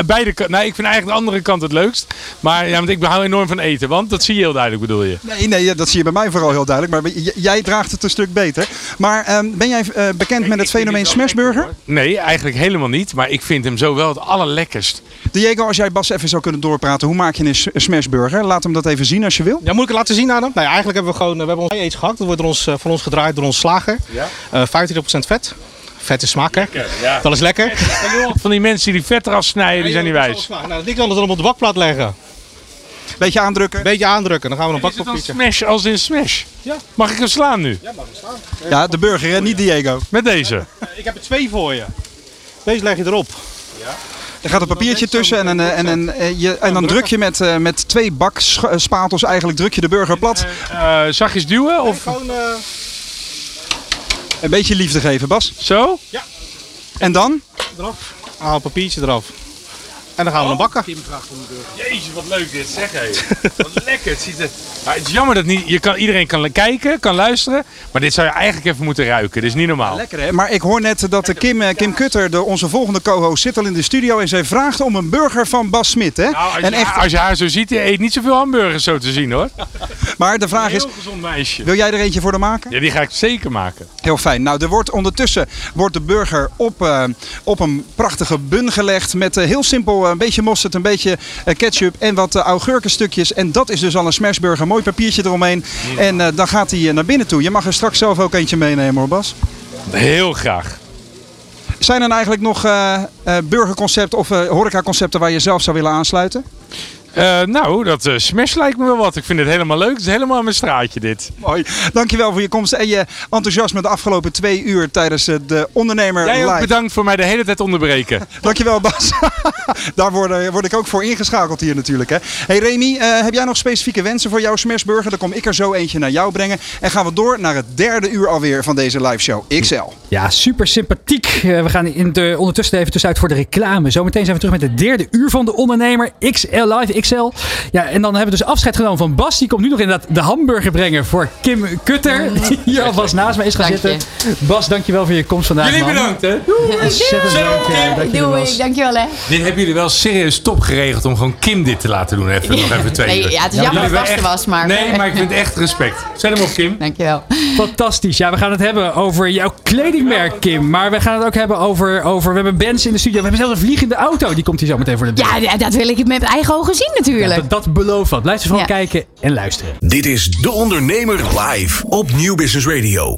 beide kanten. Nee, ik vind eigenlijk de andere kant het leukst. Maar ja, want ik hou enorm van eten, want dat zie je heel duidelijk, bedoel je? Nee, nee dat zie je bij mij vooral heel duidelijk. Maar jij draagt het een stuk beter. Maar um, ben jij bekend met het fenomeen smashburger? Nee, eigenlijk helemaal niet. Maar ik vind hem zo wel het allerlekkerst. Diego, als jij Bas even zou kunnen doorpraten, hoe maak je een smashburger? Laat hem dat even zien als je wil. Ja, moet ik het laten zien aan hem? Nou, ja, eigenlijk hebben we gewoon we hebben ons eets gehakt. Dat wordt ons, uh, van ons gedraaid door ons slager. Ja. Uh, 25% vet. Vet is smaak, hè? ja. Dat is lekker. Van die mensen die vet eraf snijden, die zijn niet wijs. Nou, die kan het dan op de bakplaat leggen. Beetje aandrukken. Beetje aandrukken, dan gaan we een bakpapiertje. smash als in smash? Ja. Mag ik hem slaan nu? Ja, de burger, hè? niet Diego. Met deze. Ik heb er twee voor je. Deze leg je erop. Er gaat een papiertje tussen en, een, eh, en, een, eh, je, en dan druk je met, eh, met twee bakspatels eigenlijk druk je de burger plat. Eh zachtjes duwen? Of? Gewoon, eh, Een beetje liefde geven, Bas. Zo? Ja. En dan? eraf. Haal papiertje eraf. En dan gaan we hem bakken. Jezus, wat leuk dit, zeg hé. Wat lekker. Het, ziet er... Maar het is jammer dat niet, je kan, iedereen kan kijken, kan luisteren. Maar dit zou je eigenlijk even moeten ruiken. Dit is niet normaal. Lekker hè? Maar ik hoor net dat de Kim, eh, Kim Kutter, de, onze volgende co-host, zit al in de studio en zij vraagt om een burger van Bas Smit. Hè? Nou, als, en je, echt, als je haar zo ziet, je eet niet zoveel hamburgers zo te zien hoor. maar de vraag is, Heel gezond meisje. wil jij er eentje voor de maken? Ja, die ga ik zeker maken. Heel fijn. Nou, er wordt ondertussen wordt de burger op, eh, op een prachtige bun gelegd met eh, heel simpel een beetje mosterd, een beetje eh, ketchup en wat uh, augurkenstukjes. En dat is dus al een smashburger. Mooi papiertje eromheen. En eh, dan gaat hij eh, naar binnen toe. Je mag er straks zelf ook eentje meenemen hoor Bas. Heel graag. Zijn er eigenlijk nog eh, eh, burgerconcepten of horecaconcepten waar je zelf zou willen aansluiten? Uh, nou, dat uh, smash lijkt me wel wat. Ik vind het helemaal leuk. Het is helemaal mijn straatje dit. Mooi. Dankjewel voor je komst en je enthousiasme de afgelopen twee uur tijdens de ondernemer Jij ook live. bedankt voor mij de hele tijd onderbreken. Dankjewel Bas. Daar word, word, ik ook voor ingeschakeld hier natuurlijk. Hè. Hey Remy, uh, heb jij nog specifieke wensen voor jouw smashburger? Dan kom ik er zo eentje naar jou brengen. En gaan we door naar het derde uur alweer van deze live show XL. Ja, super sympathiek. Uh, we gaan in de, ondertussen even tussenuit voor de reclame. Zometeen zijn we terug met het derde uur van de ondernemer XL Live XL. Ja, en dan hebben we dus afscheid genomen van Bas. Die komt nu nog inderdaad de hamburger brengen voor Kim Kutter. Die hier alvast naast me is gaan Dank zitten. Bas, dankjewel voor je komst vandaag. Jullie man. bedankt hè. Ontzettend leuk uh, dat je er Doei, dankjewel hè. Dit hebben jullie wel serieus top geregeld om gewoon Kim dit te laten doen. Even, nog even twee Nee, uur. ja, het is jammer dat Bas er was, maar- Nee, maar ik vind echt respect. Zet hem op Kim. Dankjewel. Fantastisch. Ja, we gaan het hebben over jouw kledingmerk, Kim. Maar we gaan het ook hebben over, over... We hebben bands in de studio. We hebben zelfs een vliegende auto. Die komt hier zo meteen voor de deur. Ja, ja, dat wil ik met eigen ogen zien natuurlijk. Dat, dat belooft wat. Blijf er vooral kijken en luisteren. Dit is De Ondernemer live op Nieuw Business Radio.